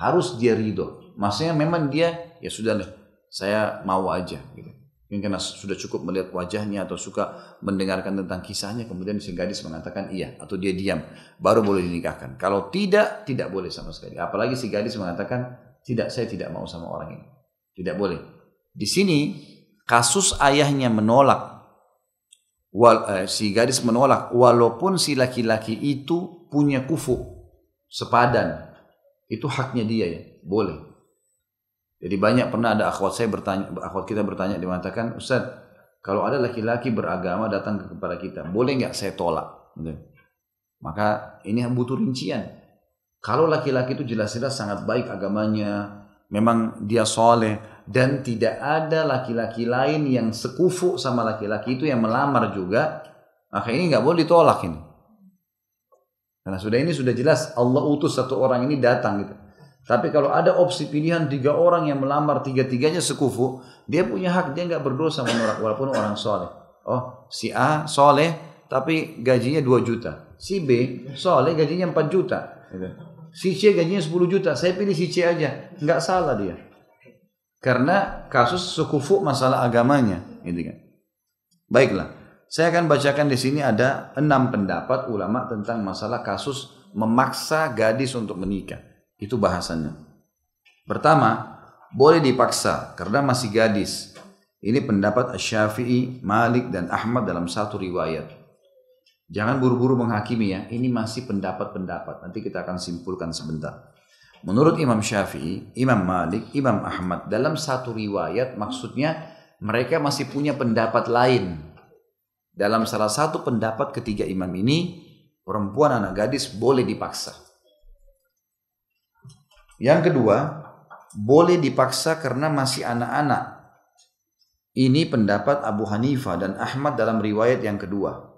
Harus dia ridho. Maksudnya memang dia ya sudah lah saya mau aja gitu. Mungkin karena sudah cukup melihat wajahnya atau suka mendengarkan tentang kisahnya kemudian si gadis mengatakan iya atau dia diam baru boleh dinikahkan. Kalau tidak tidak boleh sama sekali. Apalagi si gadis mengatakan tidak saya tidak mau sama orang ini. Tidak boleh. Di sini kasus ayahnya menolak wal, eh, si gadis menolak walaupun si laki-laki itu punya kufu sepadan itu haknya dia ya boleh jadi banyak pernah ada akhwat saya bertanya, akhwat kita bertanya, dia mengatakan, Ustaz, kalau ada laki-laki beragama datang kepada kita, boleh nggak saya tolak? Gitu. Maka ini butuh rincian. Kalau laki-laki itu jelas-jelas sangat baik agamanya, memang dia soleh dan tidak ada laki-laki lain yang sekufu sama laki-laki itu yang melamar juga, maka ini nggak boleh ditolak ini. Karena sudah ini sudah jelas Allah utus satu orang ini datang gitu. Tapi kalau ada opsi pilihan tiga orang yang melamar tiga-tiganya sekufu, dia punya hak dia nggak berdosa menolak walaupun orang soleh. Oh si A soleh tapi gajinya 2 juta. Si B soleh gajinya 4 juta. Gitu. Si C gajinya 10 juta. Saya pilih si C aja. Nggak salah dia. Karena kasus sekufu masalah agamanya. Gitu kan. Baiklah. Saya akan bacakan di sini ada enam pendapat ulama tentang masalah kasus memaksa gadis untuk menikah. Itu bahasannya. Pertama, boleh dipaksa karena masih gadis. Ini pendapat Syafi'i, Malik, dan Ahmad dalam satu riwayat. Jangan buru-buru menghakimi ya, ini masih pendapat-pendapat. Nanti kita akan simpulkan sebentar. Menurut Imam Syafi'i, Imam Malik, Imam Ahmad, dalam satu riwayat maksudnya mereka masih punya pendapat lain. Dalam salah satu pendapat ketiga imam ini, perempuan anak gadis boleh dipaksa. Yang kedua, boleh dipaksa karena masih anak-anak. Ini pendapat Abu Hanifah dan Ahmad dalam riwayat yang kedua.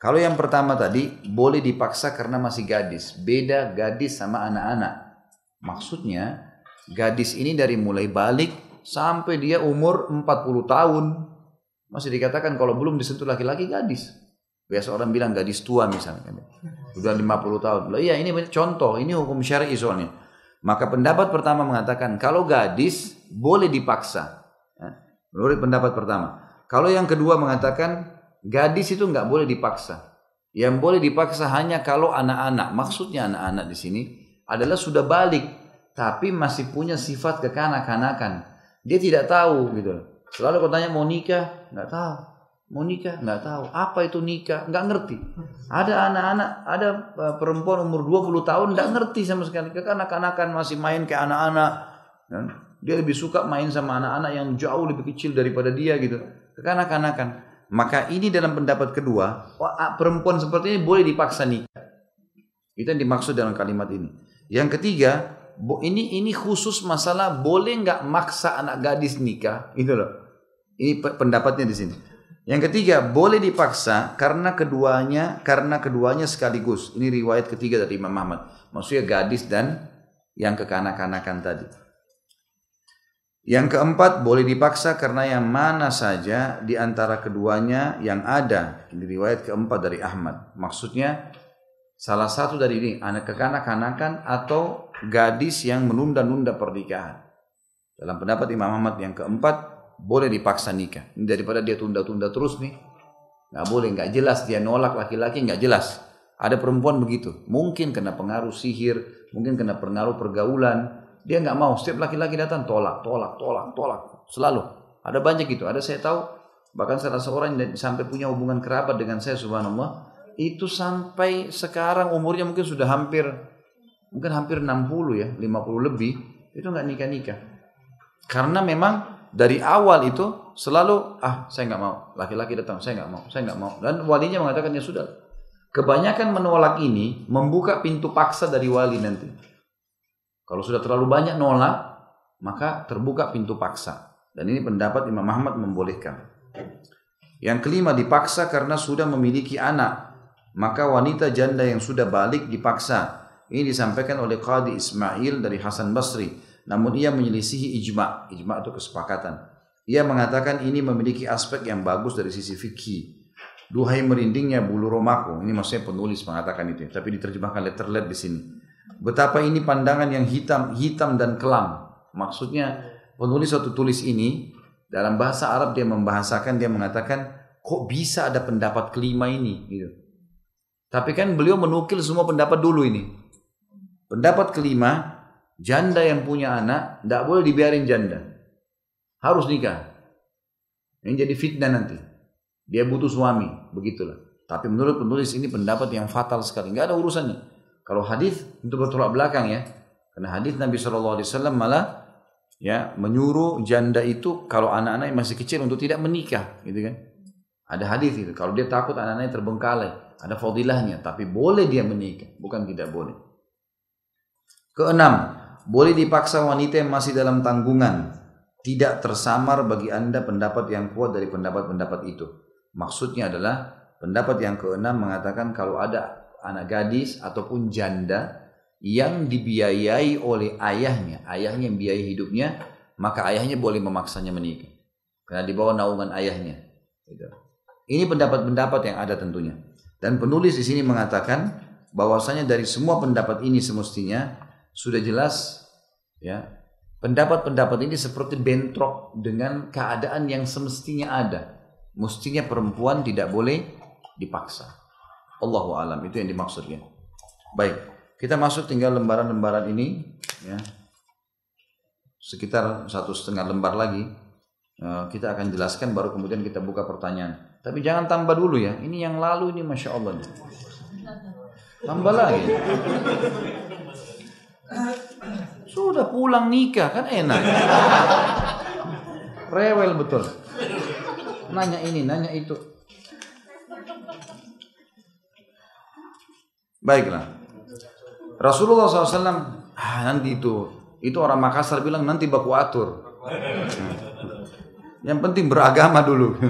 Kalau yang pertama tadi, boleh dipaksa karena masih gadis. Beda gadis sama anak-anak. Maksudnya, gadis ini dari mulai balik sampai dia umur 40 tahun. Masih dikatakan kalau belum disentuh laki-laki gadis. Biasa orang bilang gadis tua misalnya. Sudah 50 tahun. Loh, iya ini contoh, ini hukum syar'i soalnya. Maka pendapat pertama mengatakan kalau gadis boleh dipaksa. Ya, menurut pendapat pertama. Kalau yang kedua mengatakan gadis itu nggak boleh dipaksa. Yang boleh dipaksa hanya kalau anak-anak. Maksudnya anak-anak di sini adalah sudah balik tapi masih punya sifat kekanak-kanakan. Dia tidak tahu gitu. Selalu kau tanya mau nikah, nggak tahu. Mau nikah? Nggak tahu. Apa itu nikah? Nggak ngerti. Ada anak-anak, ada e, perempuan umur 20 tahun nggak ngerti sama sekali. Kekanak-kanakan masih main kayak anak-anak. Dia lebih suka main sama anak-anak yang jauh lebih kecil daripada dia gitu. Kekanak-kanakan. Maka ini dalam pendapat kedua, perempuan seperti ini boleh dipaksa nikah. Itu yang dimaksud dalam kalimat ini. Yang ketiga, ini ini khusus masalah boleh nggak maksa anak gadis nikah, itu loh. Ini pendapatnya di sini. Yang ketiga, boleh dipaksa karena keduanya karena keduanya sekaligus. Ini riwayat ketiga dari Imam Ahmad. Maksudnya gadis dan yang kekanak-kanakan tadi. Yang keempat, boleh dipaksa karena yang mana saja di antara keduanya yang ada. Ini riwayat keempat dari Ahmad. Maksudnya salah satu dari ini anak kekanak-kanakan atau gadis yang menunda-nunda pernikahan. Dalam pendapat Imam Ahmad yang keempat, boleh dipaksa nikah. Daripada dia tunda-tunda terus nih. Nggak boleh, nggak jelas dia nolak laki-laki nggak jelas. Ada perempuan begitu, mungkin kena pengaruh sihir, mungkin kena pengaruh pergaulan. Dia nggak mau, setiap laki-laki datang tolak, tolak, tolak, tolak, selalu. Ada banyak gitu, ada saya tahu, bahkan salah seorang yang sampai punya hubungan kerabat dengan saya subhanallah, itu sampai sekarang umurnya mungkin sudah hampir, mungkin hampir 60 ya, 50 lebih, itu nggak nikah-nikah. Karena memang dari awal itu selalu ah saya nggak mau. Laki-laki datang saya nggak mau saya nggak mau. Dan walinya mengatakan ya sudah. Kebanyakan menolak ini membuka pintu paksa dari wali nanti. Kalau sudah terlalu banyak nolak maka terbuka pintu paksa. Dan ini pendapat Imam Muhammad membolehkan. Yang kelima dipaksa karena sudah memiliki anak. Maka wanita janda yang sudah balik dipaksa. Ini disampaikan oleh Qadi Ismail dari Hasan Basri namun ia menyelisihi ijma. Ijma itu kesepakatan. Ia mengatakan ini memiliki aspek yang bagus dari sisi fikih. Duhai merindingnya bulu romaku. Ini maksudnya penulis mengatakan itu. Tapi diterjemahkan letterlet di sini. Betapa ini pandangan yang hitam, hitam dan kelam. Maksudnya penulis satu tulis ini dalam bahasa Arab dia membahasakan dia mengatakan kok bisa ada pendapat kelima ini gitu. Tapi kan beliau menukil semua pendapat dulu ini. Pendapat kelima Janda yang punya anak tidak boleh dibiarin janda. Harus nikah. Ini jadi fitnah nanti. Dia butuh suami, begitulah. Tapi menurut penulis ini pendapat yang fatal sekali. Nggak ada urusannya. Kalau hadis itu bertolak belakang ya. Karena hadis Nabi Shallallahu Alaihi Wasallam malah ya menyuruh janda itu kalau anak-anaknya masih kecil untuk tidak menikah, gitu kan? Ada hadis itu. Kalau dia takut anak-anaknya terbengkalai, ada fadilahnya. Tapi boleh dia menikah, bukan tidak boleh. Keenam, boleh dipaksa wanita yang masih dalam tanggungan. Tidak tersamar bagi anda pendapat yang kuat dari pendapat-pendapat itu. Maksudnya adalah pendapat yang keenam mengatakan kalau ada anak gadis ataupun janda yang dibiayai oleh ayahnya, ayahnya yang biayai hidupnya, maka ayahnya boleh memaksanya menikah. Karena di bawah naungan ayahnya. Gitu. Ini pendapat-pendapat yang ada tentunya. Dan penulis di sini mengatakan bahwasanya dari semua pendapat ini semestinya sudah jelas ya pendapat-pendapat ini seperti bentrok dengan keadaan yang semestinya ada. Mestinya perempuan tidak boleh dipaksa. Allahu alam itu yang dimaksudnya. Baik, kita masuk tinggal lembaran-lembaran ini ya. Sekitar satu setengah lembar lagi Eh, kita akan jelaskan baru kemudian kita buka pertanyaan. Tapi jangan tambah dulu ya. Ini yang lalu ini masya Allah. Tambah lagi. Sudah pulang nikah kan enak. Rewel betul. Nanya ini, nanya itu. Baiklah. Rasulullah SAW, ah, nanti itu, itu orang Makassar bilang nanti baku atur. Yang penting beragama dulu.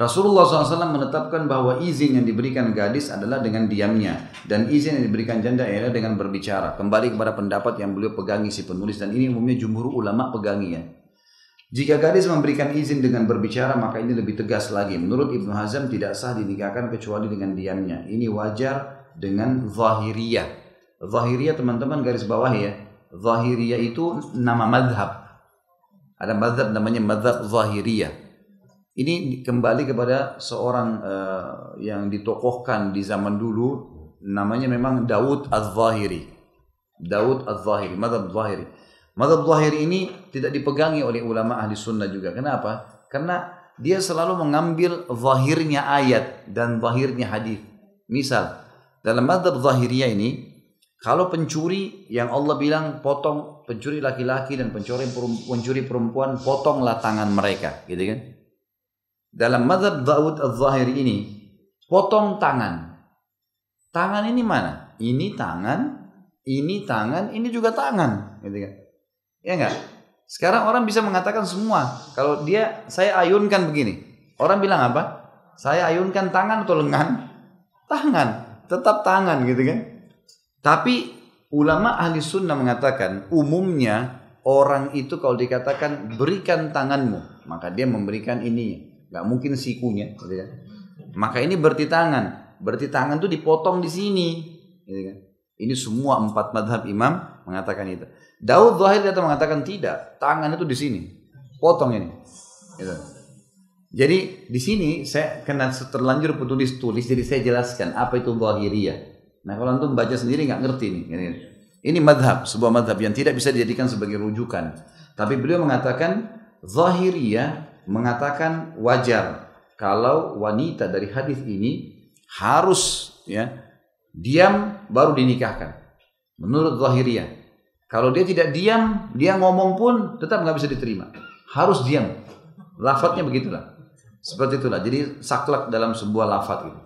Rasulullah SAW menetapkan bahwa izin yang diberikan gadis adalah dengan diamnya dan izin yang diberikan janda adalah dengan berbicara. Kembali kepada pendapat yang beliau pegangi si penulis dan ini umumnya jumhur ulama pegangi ya. Jika gadis memberikan izin dengan berbicara maka ini lebih tegas lagi. Menurut Ibnu Hazm tidak sah dinikahkan kecuali dengan diamnya. Ini wajar dengan zahiriyah. Zahiriyah teman-teman garis bawah ya Zahiriyah itu nama madhab. Ada madhab namanya madhab Zahiriyah. Ini kembali kepada seorang uh, yang ditokohkan di zaman dulu namanya memang Daud Az-Zahiri. Daud Az-Zahiri, madhab Zahiri. Madhab Zahiri ini tidak dipegangi oleh ulama ahli sunnah juga. Kenapa? Karena dia selalu mengambil zahirnya ayat dan zahirnya hadis. Misal, dalam madhab Zahiriyah ini kalau pencuri yang Allah bilang potong pencuri laki-laki dan pencuri pencuri perempuan potonglah tangan mereka, gitu kan? Dalam mazhab Daud al-Zahiri ini potong tangan. Tangan ini mana? Ini tangan, ini tangan, ini juga tangan, gitu kan? Ya enggak? Sekarang orang bisa mengatakan semua. Kalau dia saya ayunkan begini. Orang bilang apa? Saya ayunkan tangan atau lengan? Tangan, tetap tangan gitu kan? Tapi ulama ahli sunnah mengatakan umumnya orang itu kalau dikatakan berikan tanganmu, maka dia memberikan ini. Gak mungkin sikunya. Gitu kan? Maka ini berarti tangan. Berarti tangan itu dipotong di sini. Gitu kan? Ini semua empat madhab imam mengatakan itu. Daud Zahir datang mengatakan tidak. Tangan itu di sini. Potong ini. Gitu. Jadi di sini saya kena terlanjur penulis tulis jadi saya jelaskan apa itu zahiriyah. Nah kalau antum baca sendiri nggak ngerti nih. Ini madhab, sebuah madhab yang tidak bisa dijadikan sebagai rujukan. Tapi beliau mengatakan zahiriyah mengatakan wajar kalau wanita dari hadis ini harus ya diam baru dinikahkan. Menurut zahiriyah. Kalau dia tidak diam, dia ngomong pun tetap nggak bisa diterima. Harus diam. Lafadznya begitulah. Seperti itulah. Jadi saklek dalam sebuah lafadz itu.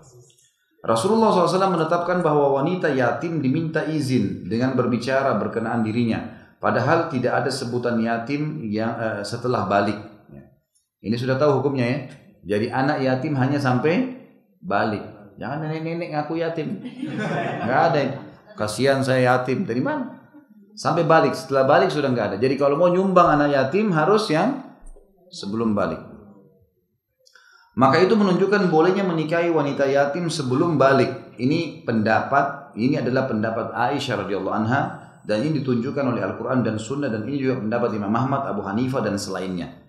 Rasulullah SAW menetapkan bahwa wanita yatim diminta izin dengan berbicara berkenaan dirinya. Padahal tidak ada sebutan yatim yang uh, setelah balik. Ini sudah tahu hukumnya ya. Jadi anak yatim hanya sampai balik. Jangan nenek-nenek ngaku yatim. Enggak ada. Kasihan saya yatim. Dari mana? Sampai balik. Setelah balik sudah enggak ada. Jadi kalau mau nyumbang anak yatim harus yang sebelum balik. Maka itu menunjukkan bolehnya menikahi wanita yatim sebelum balik. Ini pendapat, ini adalah pendapat Aisyah radhiyallahu anha dan ini ditunjukkan oleh Al-Quran dan Sunnah dan ini juga pendapat Imam Ahmad, Abu Hanifah dan selainnya.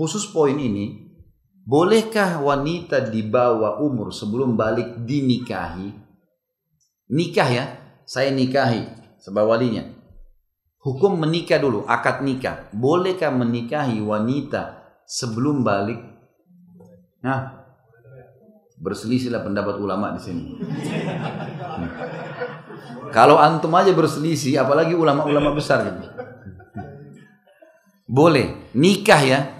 Khusus poin ini, bolehkah wanita di bawah umur sebelum balik dinikahi? Nikah ya, saya nikahi sebab walinya. Hukum menikah dulu, akad nikah. Bolehkah menikahi wanita sebelum balik? Nah, berselisihlah pendapat ulama di sini. Kalau antum aja berselisih, apalagi ulama-ulama besar gitu. Boleh nikah ya,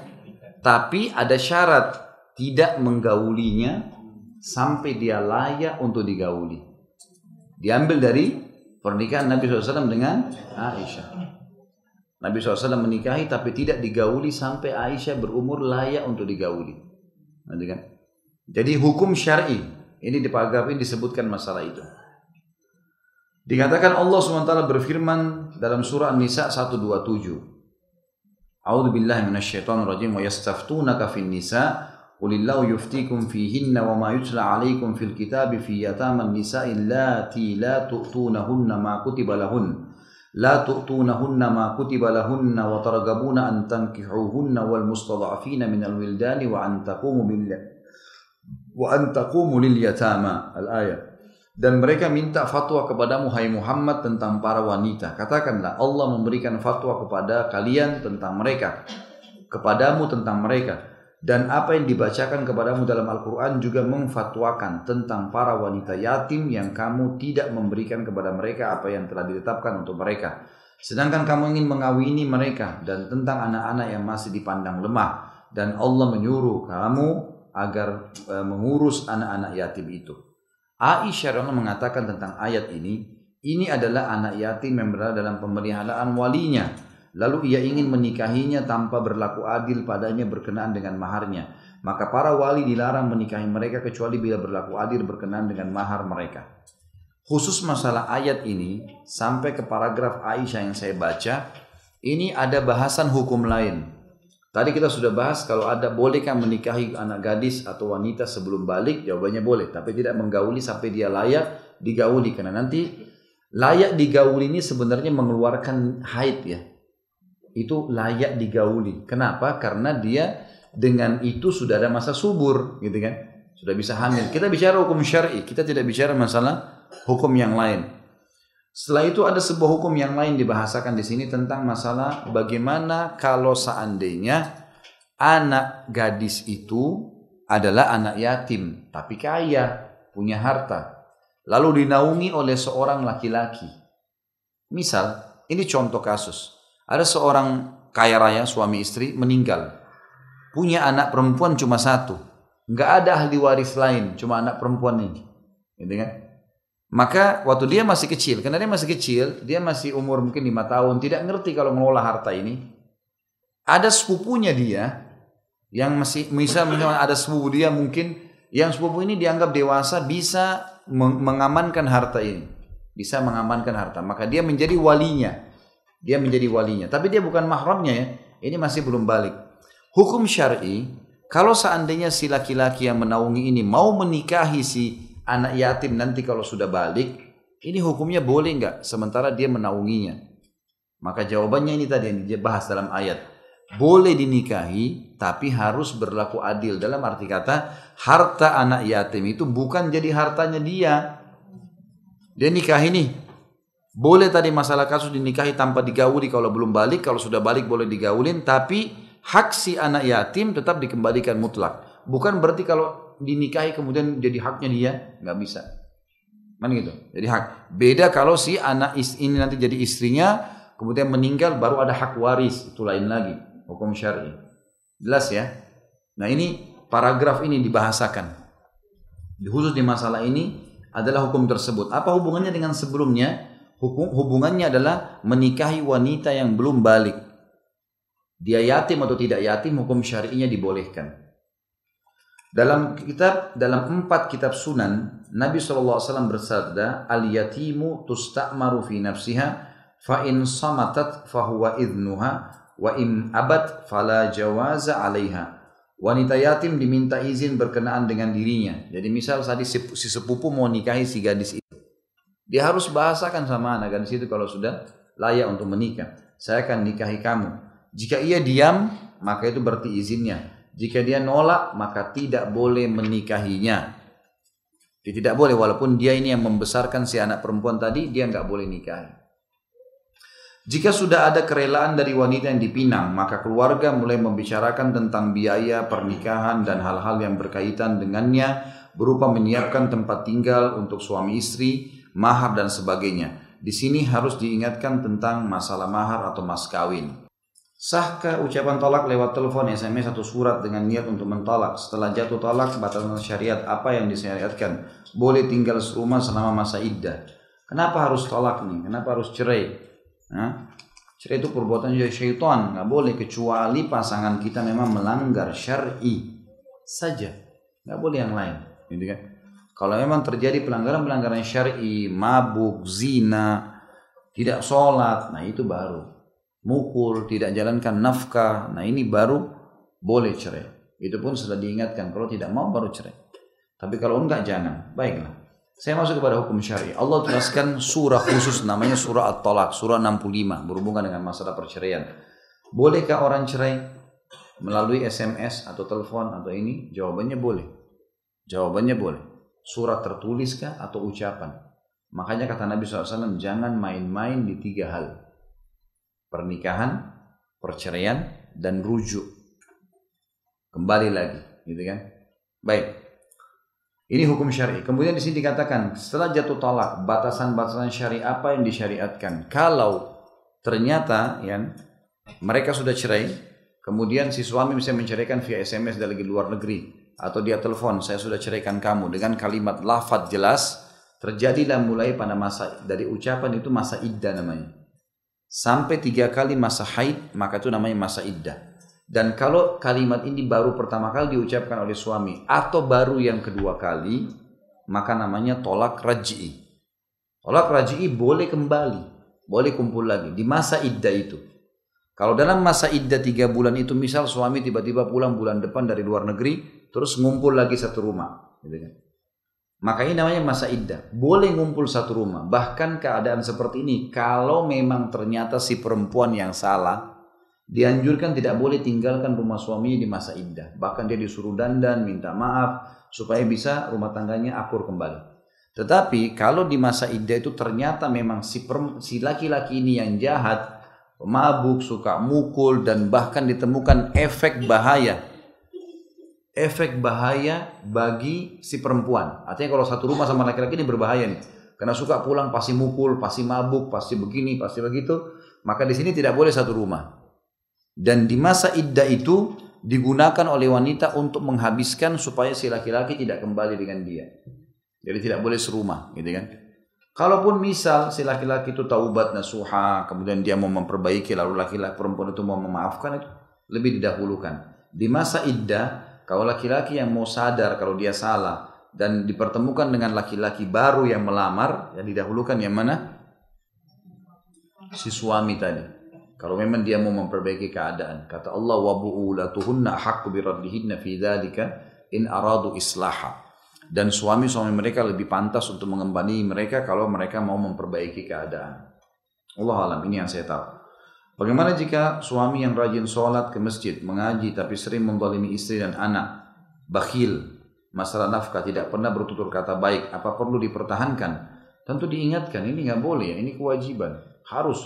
tapi ada syarat tidak menggaulinya sampai dia layak untuk digauli. Diambil dari pernikahan Nabi SAW dengan Aisyah. Nabi SAW menikahi tapi tidak digauli sampai Aisyah berumur layak untuk digauli. Kan? Jadi hukum syar'i ini di ini disebutkan masalah itu. Dikatakan Allah SWT berfirman dalam surah An-Nisa 127. أعوذ بالله من الشيطان الرجيم ويستفتونك في النساء قل الله يفتيكم فيهن وما يتلى عليكم في الكتاب في يتامى النساء اللاتي لا تؤتونهن ما كتب لهن لا تؤتونهن ما كتب لهن وترغبون أن تنكحوهن والمستضعفين من الولدان وأن تقوموا وأن تقوموا لليتامى الآية. Dan mereka minta fatwa kepadamu hai Muhammad tentang para wanita. Katakanlah Allah memberikan fatwa kepada kalian tentang mereka. Kepadamu tentang mereka. Dan apa yang dibacakan kepadamu dalam Al-Quran juga memfatwakan tentang para wanita yatim yang kamu tidak memberikan kepada mereka apa yang telah ditetapkan untuk mereka. Sedangkan kamu ingin mengawini mereka dan tentang anak-anak yang masih dipandang lemah. Dan Allah menyuruh kamu agar eh, mengurus anak-anak yatim itu. Aisyah radhiyallahu mengatakan tentang ayat ini, ini adalah anak yatim yang berada dalam pemeliharaan walinya. Lalu ia ingin menikahinya tanpa berlaku adil padanya berkenaan dengan maharnya. Maka para wali dilarang menikahi mereka kecuali bila berlaku adil berkenaan dengan mahar mereka. Khusus masalah ayat ini sampai ke paragraf Aisyah yang saya baca, ini ada bahasan hukum lain Tadi kita sudah bahas kalau ada bolehkah menikahi anak gadis atau wanita sebelum balik, jawabannya boleh, tapi tidak menggauli sampai dia layak digauli karena nanti layak digauli ini sebenarnya mengeluarkan haid ya. Itu layak digauli. Kenapa? Karena dia dengan itu sudah ada masa subur, gitu kan? Sudah bisa hamil. Kita bicara hukum syar'i, kita tidak bicara masalah hukum yang lain. Setelah itu ada sebuah hukum yang lain dibahasakan di sini tentang masalah bagaimana kalau seandainya anak gadis itu adalah anak yatim tapi kaya, punya harta, lalu dinaungi oleh seorang laki-laki. Misal, ini contoh kasus. Ada seorang kaya raya suami istri meninggal. Punya anak perempuan cuma satu. Nggak ada ahli waris lain, cuma anak perempuan ini. Gitu? Maka waktu dia masih kecil, karena dia masih kecil, dia masih umur mungkin lima tahun, tidak ngerti kalau mengolah harta ini. Ada sepupunya dia yang masih misal ada sepupu dia mungkin yang sepupu ini dianggap dewasa bisa mengamankan harta ini, bisa mengamankan harta. Maka dia menjadi walinya, dia menjadi walinya. Tapi dia bukan mahramnya ya, ini masih belum balik. Hukum syar'i, kalau seandainya si laki-laki yang menaungi ini mau menikahi si anak yatim nanti kalau sudah balik, ini hukumnya boleh nggak sementara dia menaunginya? Maka jawabannya ini tadi yang dibahas dalam ayat. Boleh dinikahi tapi harus berlaku adil. Dalam arti kata harta anak yatim itu bukan jadi hartanya dia. Dia nikah ini. Boleh tadi masalah kasus dinikahi tanpa digauli kalau belum balik. Kalau sudah balik boleh digaulin. Tapi hak si anak yatim tetap dikembalikan mutlak. Bukan berarti kalau dinikahi kemudian jadi haknya dia nggak bisa. Mana gitu? Jadi hak. Beda kalau si anak ini nanti jadi istrinya kemudian meninggal baru ada hak waris. Itu lain lagi hukum syar'i. Jelas ya? Nah ini paragraf ini dibahasakan. Khusus di masalah ini adalah hukum tersebut. Apa hubungannya dengan sebelumnya? Hukum hubungannya adalah menikahi wanita yang belum balik. Dia yatim atau tidak yatim hukum syar'inya dibolehkan dalam kitab dalam empat kitab sunan Nabi SAW bersabda al yatimu tusta'maru fi nafsiha fa in samatat fahuwa idnuha wa in abad fala jawaza 'alaiha. Wanita yatim diminta izin berkenaan dengan dirinya. Jadi misal tadi si, si sepupu mau nikahi si gadis itu. Dia harus bahasakan sama anak gadis itu kalau sudah layak untuk menikah. Saya akan nikahi kamu. Jika ia diam, maka itu berarti izinnya. Jika dia nolak, maka tidak boleh menikahinya. Dia tidak boleh, walaupun dia ini yang membesarkan si anak perempuan tadi, dia nggak boleh nikahi. Jika sudah ada kerelaan dari wanita yang dipinang, maka keluarga mulai membicarakan tentang biaya pernikahan dan hal-hal yang berkaitan dengannya, berupa menyiapkan tempat tinggal untuk suami istri, mahar dan sebagainya. Di sini harus diingatkan tentang masalah mahar atau mas kawin. Sahkah ucapan tolak lewat telepon, SMS atau surat dengan niat untuk mentolak? Setelah jatuh tolak, batasan syariat apa yang disyariatkan? Boleh tinggal serumah selama masa iddah. Kenapa harus tolak nih? Kenapa harus cerai? Nah, cerai itu perbuatan syaitan, nggak boleh kecuali pasangan kita memang melanggar syar'i saja, nggak boleh yang lain, gitu kan? Kalau memang terjadi pelanggaran-pelanggaran syar'i, mabuk, zina, tidak sholat, nah itu baru. Mukul, tidak jalankan nafkah, nah ini baru boleh cerai. Itu pun sudah diingatkan, kalau tidak mau baru cerai. Tapi kalau enggak jangan, baiklah. Saya masuk kepada hukum syari. Allah jelaskan surah khusus namanya surah At-Talaq, surah 65 berhubungan dengan masalah perceraian. Bolehkah orang cerai melalui SMS atau telepon atau ini? Jawabannya boleh. Jawabannya boleh. Surat tertuliskah atau ucapan? Makanya kata Nabi SAW, jangan main-main di tiga hal. Pernikahan, perceraian, dan rujuk. Kembali lagi, gitu kan? Baik, ini hukum syari. Kemudian di sini dikatakan setelah jatuh talak batasan-batasan syari apa yang disyariatkan. Kalau ternyata ya mereka sudah cerai, kemudian si suami bisa menceraikan via SMS dari luar negeri atau dia telepon, saya sudah ceraikan kamu dengan kalimat lafaz jelas, terjadilah mulai pada masa dari ucapan itu masa iddah namanya. Sampai tiga kali masa haid, maka itu namanya masa iddah. Dan kalau kalimat ini baru pertama kali diucapkan oleh suami atau baru yang kedua kali, maka namanya tolak raj'i. Tolak raj'i boleh kembali, boleh kumpul lagi di masa iddah itu. Kalau dalam masa iddah tiga bulan itu misal suami tiba-tiba pulang bulan depan dari luar negeri, terus ngumpul lagi satu rumah. Gitu kan. Maka ini namanya masa iddah. Boleh ngumpul satu rumah. Bahkan keadaan seperti ini, kalau memang ternyata si perempuan yang salah, Dianjurkan tidak boleh tinggalkan rumah suami di masa iddah. Bahkan dia disuruh dandan, minta maaf, supaya bisa rumah tangganya akur kembali. Tetapi kalau di masa iddah itu ternyata memang si, si laki-laki ini yang jahat, mabuk, suka mukul, dan bahkan ditemukan efek bahaya. Efek bahaya bagi si perempuan. Artinya kalau satu rumah sama laki-laki ini berbahaya nih. Karena suka pulang pasti mukul, pasti mabuk, pasti begini, pasti begitu. Maka di sini tidak boleh satu rumah. Dan di masa iddah itu digunakan oleh wanita untuk menghabiskan supaya si laki-laki tidak kembali dengan dia. Jadi tidak boleh serumah, gitu kan? Kalaupun misal si laki-laki itu taubat nasuha, kemudian dia mau memperbaiki, lalu laki-laki perempuan itu mau memaafkan itu lebih didahulukan. Di masa iddah, kalau laki-laki yang mau sadar kalau dia salah dan dipertemukan dengan laki-laki baru yang melamar, yang didahulukan yang mana? Si suami tadi. Kalau memang dia mau memperbaiki keadaan. Kata Allah, wa bu'ulatuhunna haqqu biraddihinna fi dzalika in aradu islaha. Dan suami-suami mereka lebih pantas untuk mengembani mereka kalau mereka mau memperbaiki keadaan. Allah alam, ini yang saya tahu. Bagaimana jika suami yang rajin sholat ke masjid, mengaji tapi sering membalimi istri dan anak, bakhil, masalah nafkah, tidak pernah bertutur kata baik, apa perlu dipertahankan? Tentu diingatkan, ini nggak boleh ya, ini kewajiban. Harus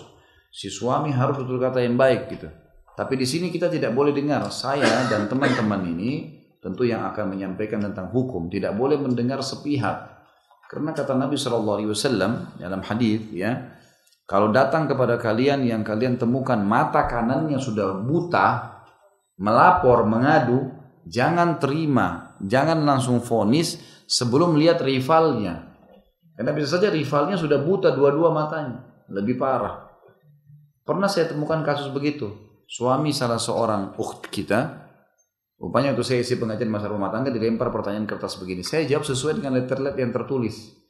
si suami harus betul kata yang baik gitu. Tapi di sini kita tidak boleh dengar saya dan teman-teman ini tentu yang akan menyampaikan tentang hukum tidak boleh mendengar sepihak. Karena kata Nabi Wasallam dalam hadis ya, kalau datang kepada kalian yang kalian temukan mata kanannya sudah buta, melapor, mengadu, jangan terima, jangan langsung fonis sebelum lihat rivalnya. Karena bisa saja rivalnya sudah buta dua-dua matanya, lebih parah. Pernah saya temukan kasus begitu. Suami salah seorang ukht kita, rupanya waktu saya isi pengajian masa rumah tangga dilempar pertanyaan kertas begini. Saya jawab sesuai dengan letterlet yang tertulis.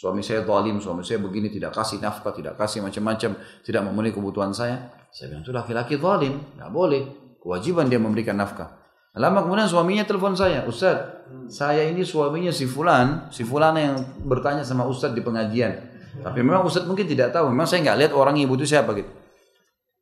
Suami saya zalim, suami saya begini, tidak kasih nafkah, tidak kasih macam-macam, tidak memenuhi kebutuhan saya. Saya bilang itu laki-laki zalim, nggak boleh. Kewajiban dia memberikan nafkah. Lama kemudian suaminya telepon saya, Ustaz, saya ini suaminya si Fulan, si Fulan yang bertanya sama Ustaz di pengajian. Tapi memang Ustaz mungkin tidak tahu, memang saya nggak lihat orang ibu itu siapa gitu.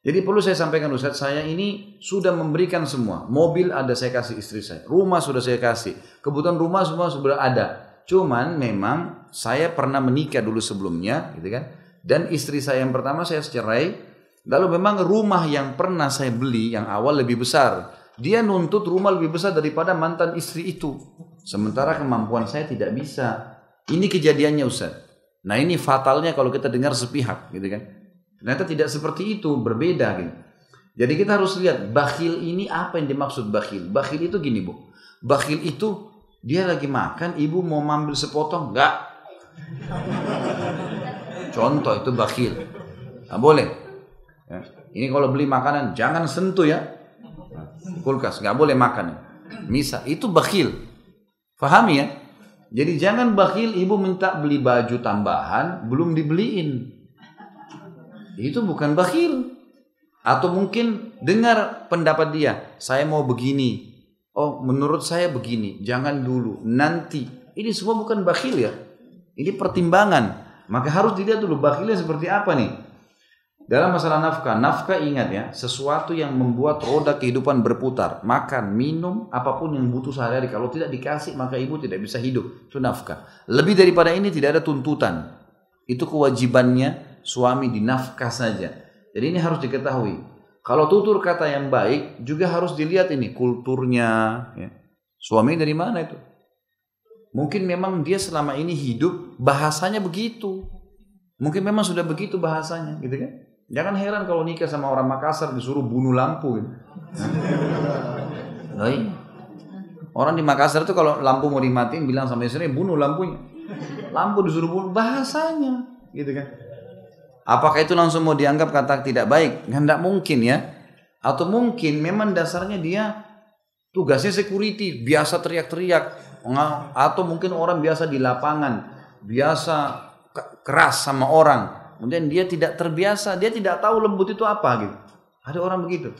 Jadi perlu saya sampaikan Ustaz, saya ini sudah memberikan semua. Mobil ada saya kasih istri saya. Rumah sudah saya kasih. Kebutuhan rumah semua sudah ada. Cuman memang saya pernah menikah dulu sebelumnya, gitu kan. Dan istri saya yang pertama saya cerai. Lalu memang rumah yang pernah saya beli yang awal lebih besar. Dia nuntut rumah lebih besar daripada mantan istri itu. Sementara kemampuan saya tidak bisa. Ini kejadiannya Ustaz. Nah ini fatalnya kalau kita dengar sepihak gitu kan. Ternyata tidak seperti itu, berbeda gitu. Jadi kita harus lihat bakhil ini apa yang dimaksud bakhil. Bakhil itu gini bu, bakhil itu dia lagi makan, ibu mau ambil sepotong, enggak. Contoh itu bakhil. Nggak boleh. Ya. Ini kalau beli makanan jangan sentuh ya. Kulkas nggak boleh makan. Misal itu bakhil. Fahami ya? Jadi jangan bakhil ibu minta beli baju tambahan belum dibeliin. Itu bukan bakhil. Atau mungkin dengar pendapat dia, saya mau begini. Oh, menurut saya begini, jangan dulu, nanti. Ini semua bukan bakhil ya. Ini pertimbangan. Maka harus dilihat dulu bakhilnya seperti apa nih. Dalam masalah nafkah, nafkah ingat ya, sesuatu yang membuat roda kehidupan berputar. Makan, minum, apa pun yang butuh sehari-hari. Kalau tidak dikasih, maka ibu tidak bisa hidup. Itu nafkah. Lebih daripada ini tidak ada tuntutan. Itu kewajibannya suami di nafkah saja. Jadi ini harus diketahui. Kalau tutur kata yang baik, juga harus dilihat ini kulturnya. Ya. Suami dari mana itu? Mungkin memang dia selama ini hidup bahasanya begitu. Mungkin memang sudah begitu bahasanya, gitu kan? Jangan heran kalau nikah sama orang Makassar disuruh bunuh lampu gitu. Nah, Orang di Makassar itu kalau lampu mau dimatiin bilang sama istrinya bunuh lampunya. Lampu disuruh bunuh bahasanya gitu kan. Apakah itu langsung mau dianggap kata tidak baik? Tidak mungkin ya. Atau mungkin memang dasarnya dia tugasnya security, biasa teriak-teriak. Atau mungkin orang biasa di lapangan, biasa keras sama orang kemudian dia tidak terbiasa, dia tidak tahu lembut itu apa gitu. Ada orang begitu.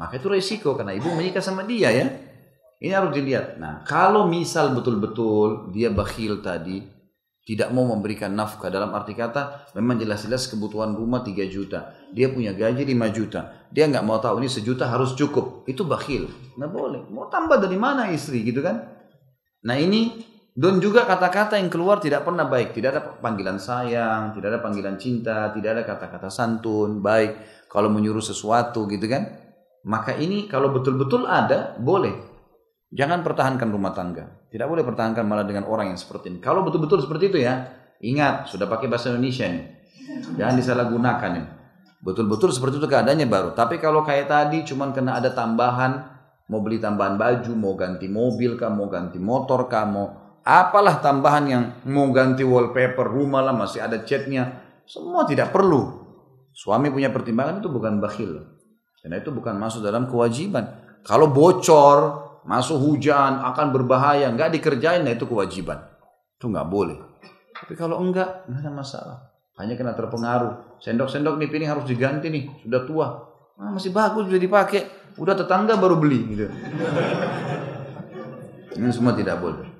Maka itu resiko karena ibu menikah sama dia ya. Ini harus dilihat. Nah, kalau misal betul-betul dia bakhil tadi, tidak mau memberikan nafkah dalam arti kata memang jelas-jelas kebutuhan rumah 3 juta dia punya gaji 5 juta dia nggak mau tahu ini sejuta harus cukup itu bakhil nggak boleh mau tambah dari mana istri gitu kan nah ini dan juga kata-kata yang keluar tidak pernah baik. Tidak ada panggilan sayang, tidak ada panggilan cinta, tidak ada kata-kata santun, baik. Kalau menyuruh sesuatu gitu kan. Maka ini kalau betul-betul ada, boleh. Jangan pertahankan rumah tangga. Tidak boleh pertahankan malah dengan orang yang seperti ini. Kalau betul-betul seperti itu ya, ingat, sudah pakai bahasa Indonesia nih. Jangan disalahgunakan nih. Betul-betul seperti itu keadaannya baru. Tapi kalau kayak tadi cuman kena ada tambahan, mau beli tambahan baju, mau ganti mobil kah, mau ganti motor kah, mau apalah tambahan yang mau ganti wallpaper rumah lah masih ada catnya. Semua tidak perlu. Suami punya pertimbangan itu bukan bakhil. Karena itu bukan masuk dalam kewajiban. Kalau bocor masuk hujan akan berbahaya nggak dikerjain nah itu kewajiban. Itu nggak boleh. Tapi kalau enggak nggak ada masalah. Hanya kena terpengaruh. Sendok-sendok nih piring harus diganti nih sudah tua. Ah, masih bagus sudah dipakai udah tetangga baru beli gitu ini semua tidak boleh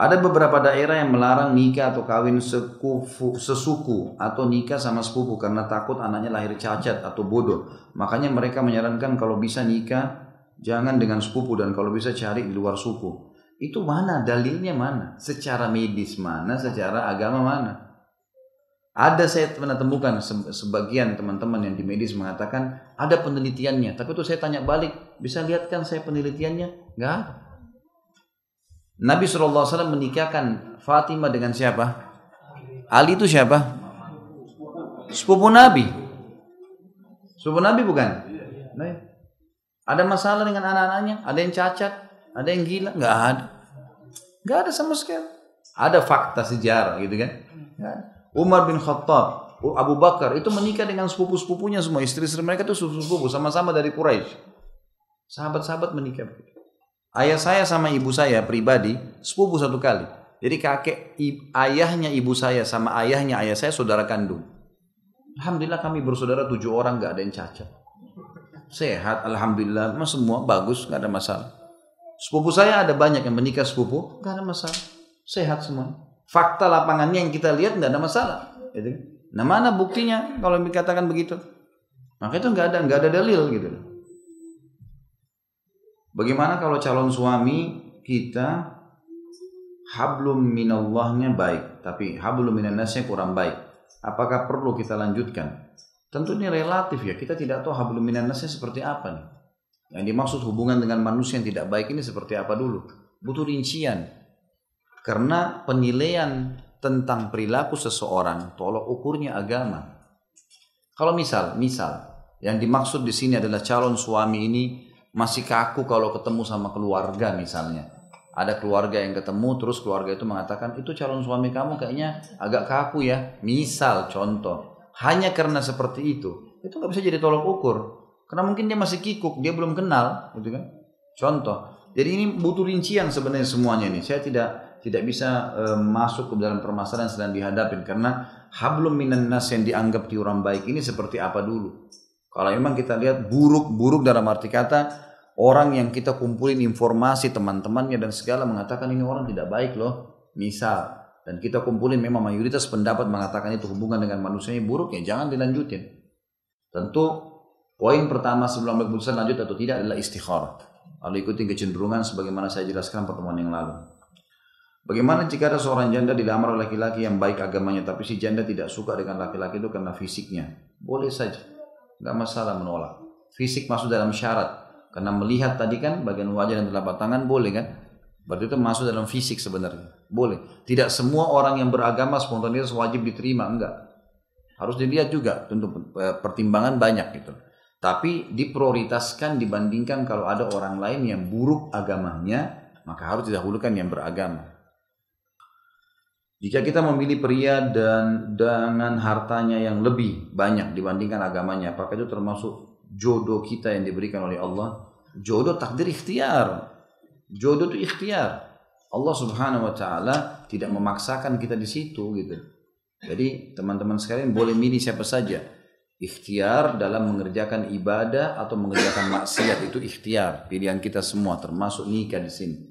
ada beberapa daerah yang melarang nikah atau kawin sekufu, sesuku atau nikah sama sepupu karena takut anaknya lahir cacat atau bodoh. Makanya mereka menyarankan kalau bisa nikah jangan dengan sepupu dan kalau bisa cari di luar suku. Itu mana dalilnya mana? Secara medis mana? Secara agama mana? Ada saya pernah temukan sebagian teman-teman yang di medis mengatakan ada penelitiannya. Tapi itu saya tanya balik, bisa lihat kan saya penelitiannya? Enggak ada. Nabi SAW menikahkan Fatimah dengan siapa? Ali itu siapa? Sepupu Nabi. Sepupu Nabi bukan? Nah, ada masalah dengan anak-anaknya? Ada yang cacat? Ada yang gila? Enggak ada. Enggak ada sama sekali. Ada fakta sejarah gitu kan? Umar bin Khattab, Abu Bakar itu menikah dengan sepupu-sepupunya semua. Istri-istri mereka itu sepupu-sepupu sama-sama dari Quraisy. Sahabat-sahabat menikah. Ayah saya sama ibu saya pribadi sepupu satu kali. Jadi kakek ayahnya ibu saya sama ayahnya ayah saya saudara kandung. Alhamdulillah kami bersaudara tujuh orang nggak ada yang cacat. Sehat, alhamdulillah, mas semua bagus, nggak ada masalah. Sepupu saya ada banyak yang menikah sepupu, nggak ada masalah. Sehat semua. Fakta lapangannya yang kita lihat nggak ada masalah. Gitu. Nah mana buktinya kalau dikatakan begitu? Maka itu nggak ada nggak ada dalil gitu. Bagaimana kalau calon suami kita hablum minallahnya baik, tapi hablum minannasnya kurang baik. Apakah perlu kita lanjutkan? Tentu ini relatif ya, kita tidak tahu hablum minannasnya seperti apa nih. Yang dimaksud hubungan dengan manusia yang tidak baik ini seperti apa dulu? Butuh rincian. Karena penilaian tentang perilaku seseorang, tolok ukurnya agama. Kalau misal, misal, yang dimaksud di sini adalah calon suami ini masih kaku kalau ketemu sama keluarga misalnya. Ada keluarga yang ketemu terus keluarga itu mengatakan itu calon suami kamu kayaknya agak kaku ya. Misal contoh, hanya karena seperti itu, itu nggak bisa jadi tolok ukur. Karena mungkin dia masih kikuk, dia belum kenal, gitu kan? Contoh. Jadi ini butuh rincian sebenarnya semuanya ini. Saya tidak tidak bisa e, masuk ke dalam permasalahan yang sedang dihadapin karena hablum minan nas yang dianggap di orang baik ini seperti apa dulu. Kalau memang kita lihat buruk-buruk dalam arti kata orang yang kita kumpulin informasi teman-temannya dan segala mengatakan ini orang tidak baik loh. Misal dan kita kumpulin memang mayoritas pendapat mengatakan itu hubungan dengan manusia ini buruk ya jangan dilanjutin. Tentu poin pertama sebelum keputusan lanjut atau tidak adalah istikharah. Lalu ikuti kecenderungan sebagaimana saya jelaskan pertemuan yang lalu. Bagaimana jika ada seorang janda dilamar oleh laki-laki yang baik agamanya tapi si janda tidak suka dengan laki-laki itu karena fisiknya? Boleh saja. Nggak masalah menolak. Fisik masuk dalam syarat. Karena melihat tadi kan bagian wajah dan telapak tangan boleh kan? Berarti itu masuk dalam fisik sebenarnya. Boleh. Tidak semua orang yang beragama spontanitas wajib diterima, enggak. Harus dilihat juga, tentu pertimbangan banyak gitu. Tapi diprioritaskan dibandingkan kalau ada orang lain yang buruk agamanya, maka harus didahulukan yang beragama. Jika kita memilih pria dan dengan hartanya yang lebih banyak dibandingkan agamanya, apakah itu termasuk jodoh kita yang diberikan oleh Allah. Jodoh takdir ikhtiar. Jodoh itu ikhtiar. Allah Subhanahu wa taala tidak memaksakan kita di situ gitu. Jadi teman-teman sekalian boleh milih siapa saja. Ikhtiar dalam mengerjakan ibadah atau mengerjakan maksiat itu ikhtiar, pilihan kita semua termasuk nikah di sini.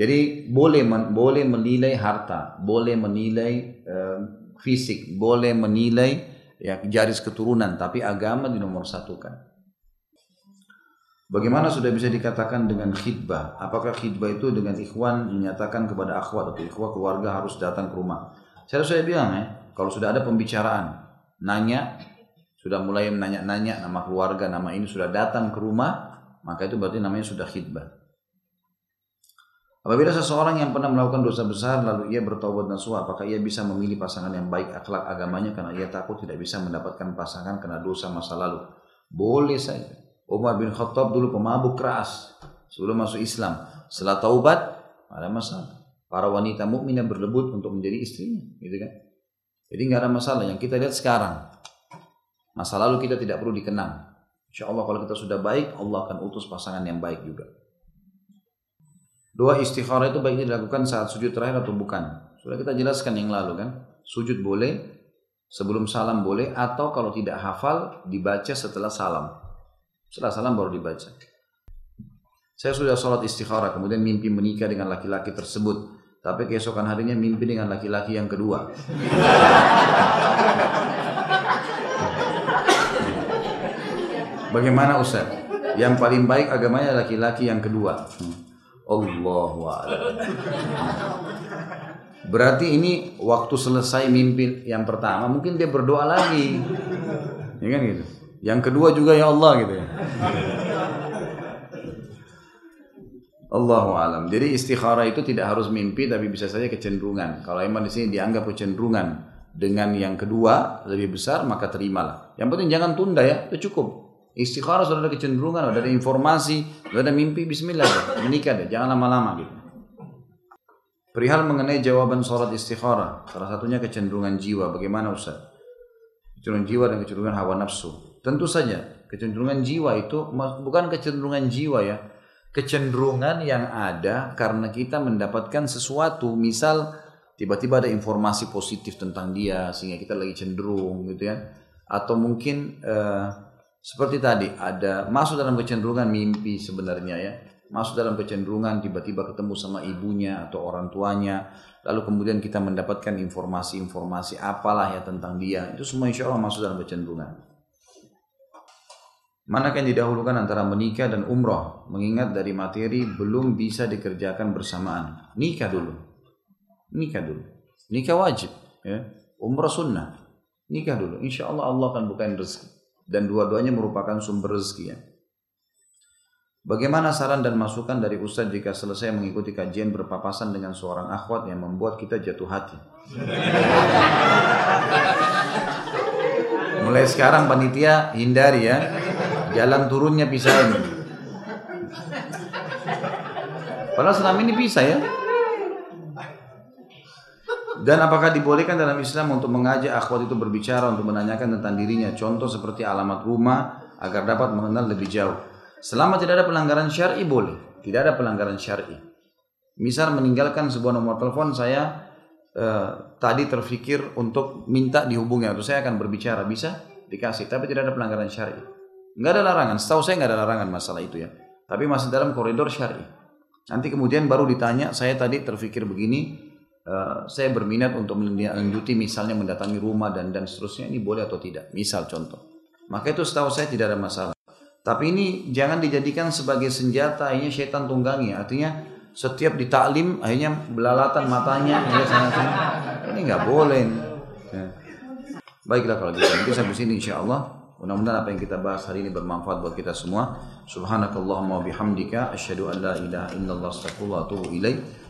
Jadi boleh men, boleh menilai harta, boleh menilai uh, fisik, boleh menilai ya garis keturunan tapi agama dinomor satukan Bagaimana sudah bisa dikatakan dengan khidbah? Apakah khidbah itu dengan ikhwan menyatakan kepada akhwat atau ikhwah keluarga harus datang ke rumah? Saya saya bilang ya, kalau sudah ada pembicaraan, nanya, sudah mulai menanya-nanya nama keluarga, nama ini sudah datang ke rumah, maka itu berarti namanya sudah khidbah. Apabila seseorang yang pernah melakukan dosa besar lalu ia bertobat nasuh, apakah ia bisa memilih pasangan yang baik akhlak agamanya karena ia takut tidak bisa mendapatkan pasangan karena dosa masa lalu? Boleh saja. Umar bin Khattab dulu pemabuk keras sebelum masuk Islam. Setelah taubat, ada masalah. Para wanita mukminah berlebut untuk menjadi istrinya, gitu kan? Jadi nggak ada masalah. Yang kita lihat sekarang, masa lalu kita tidak perlu dikenang. Insya Allah kalau kita sudah baik, Allah akan utus pasangan yang baik juga. Doa istikharah itu baiknya dilakukan saat sujud terakhir atau bukan? Sudah kita jelaskan yang lalu kan. Sujud boleh, sebelum salam boleh, atau kalau tidak hafal dibaca setelah salam. Setelah salam baru dibaca. Saya sudah sholat istikharah, kemudian mimpi menikah dengan laki-laki tersebut. Tapi keesokan harinya mimpi dengan laki-laki yang kedua. Bagaimana Ustaz? Yang paling baik agamanya laki-laki yang kedua. Hmm. Allah Berarti ini waktu selesai mimpi yang pertama mungkin dia berdoa lagi. Ya kan gitu. Yang kedua juga ya Allah gitu ya. Allahu alam. Jadi istikharah itu tidak harus mimpi tapi bisa saja kecenderungan. Kalau emang di sini dianggap kecenderungan dengan yang kedua lebih besar maka terimalah. Yang penting jangan tunda ya, itu cukup. Istikharah sudah ada kecenderungan, sudah ada informasi, sudah ada mimpi, bismillah, menikah deh, jangan lama-lama gitu. Perihal mengenai jawaban sholat istikharah, salah satunya kecenderungan jiwa. Bagaimana Ustaz? Kecenderungan jiwa dan kecenderungan hawa nafsu. Tentu saja, kecenderungan jiwa itu bukan kecenderungan jiwa ya. Kecenderungan yang ada karena kita mendapatkan sesuatu, misal tiba-tiba ada informasi positif tentang dia sehingga kita lagi cenderung gitu ya. Atau mungkin uh, seperti tadi ada masuk dalam kecenderungan mimpi sebenarnya ya. Masuk dalam kecenderungan tiba-tiba ketemu sama ibunya atau orang tuanya. Lalu kemudian kita mendapatkan informasi-informasi apalah ya tentang dia. Itu semua insya Allah masuk dalam kecenderungan. Manakah yang didahulukan antara menikah dan umroh? Mengingat dari materi belum bisa dikerjakan bersamaan. Nikah dulu. Nikah dulu. Nikah wajib. Ya. Umroh sunnah. Nikah dulu. Insya Allah Allah akan bukain rezeki dan dua-duanya merupakan sumber rezeki ya. Bagaimana saran dan masukan dari Ustadz jika selesai mengikuti kajian berpapasan dengan seorang akhwat yang membuat kita jatuh hati? Mulai sekarang panitia hindari ya. Jalan turunnya pisahin. Padahal selama ini bisa ya. Dan apakah dibolehkan dalam Islam untuk mengajak akhwat itu berbicara untuk menanyakan tentang dirinya? Contoh seperti alamat rumah agar dapat mengenal lebih jauh. Selama tidak ada pelanggaran syar'i boleh. Tidak ada pelanggaran syar'i. Misal meninggalkan sebuah nomor telepon saya eh, tadi terfikir untuk minta dihubungi atau saya akan berbicara bisa dikasih tapi tidak ada pelanggaran syar'i. Enggak ada larangan. Setahu saya enggak ada larangan masalah itu ya. Tapi masih dalam koridor syar'i. Nanti kemudian baru ditanya saya tadi terfikir begini Uh, saya berminat untuk melanjuti misalnya mendatangi rumah dan dan seterusnya ini boleh atau tidak? Misal contoh. Maka itu setahu saya tidak ada masalah. Tapi ini jangan dijadikan sebagai senjata akhirnya syaitan tunggangi. Artinya setiap ditaklim akhirnya belalatan matanya ya, ini nggak boleh. Ya. baiklah kalau gitu. Nanti sampai sini insya Allah. Mudah-mudahan apa yang kita bahas hari ini bermanfaat buat kita semua. Subhanakallahumma bihamdika. Asyhadu an la ilaha illallah astaghfirullah wa atubu ilaik.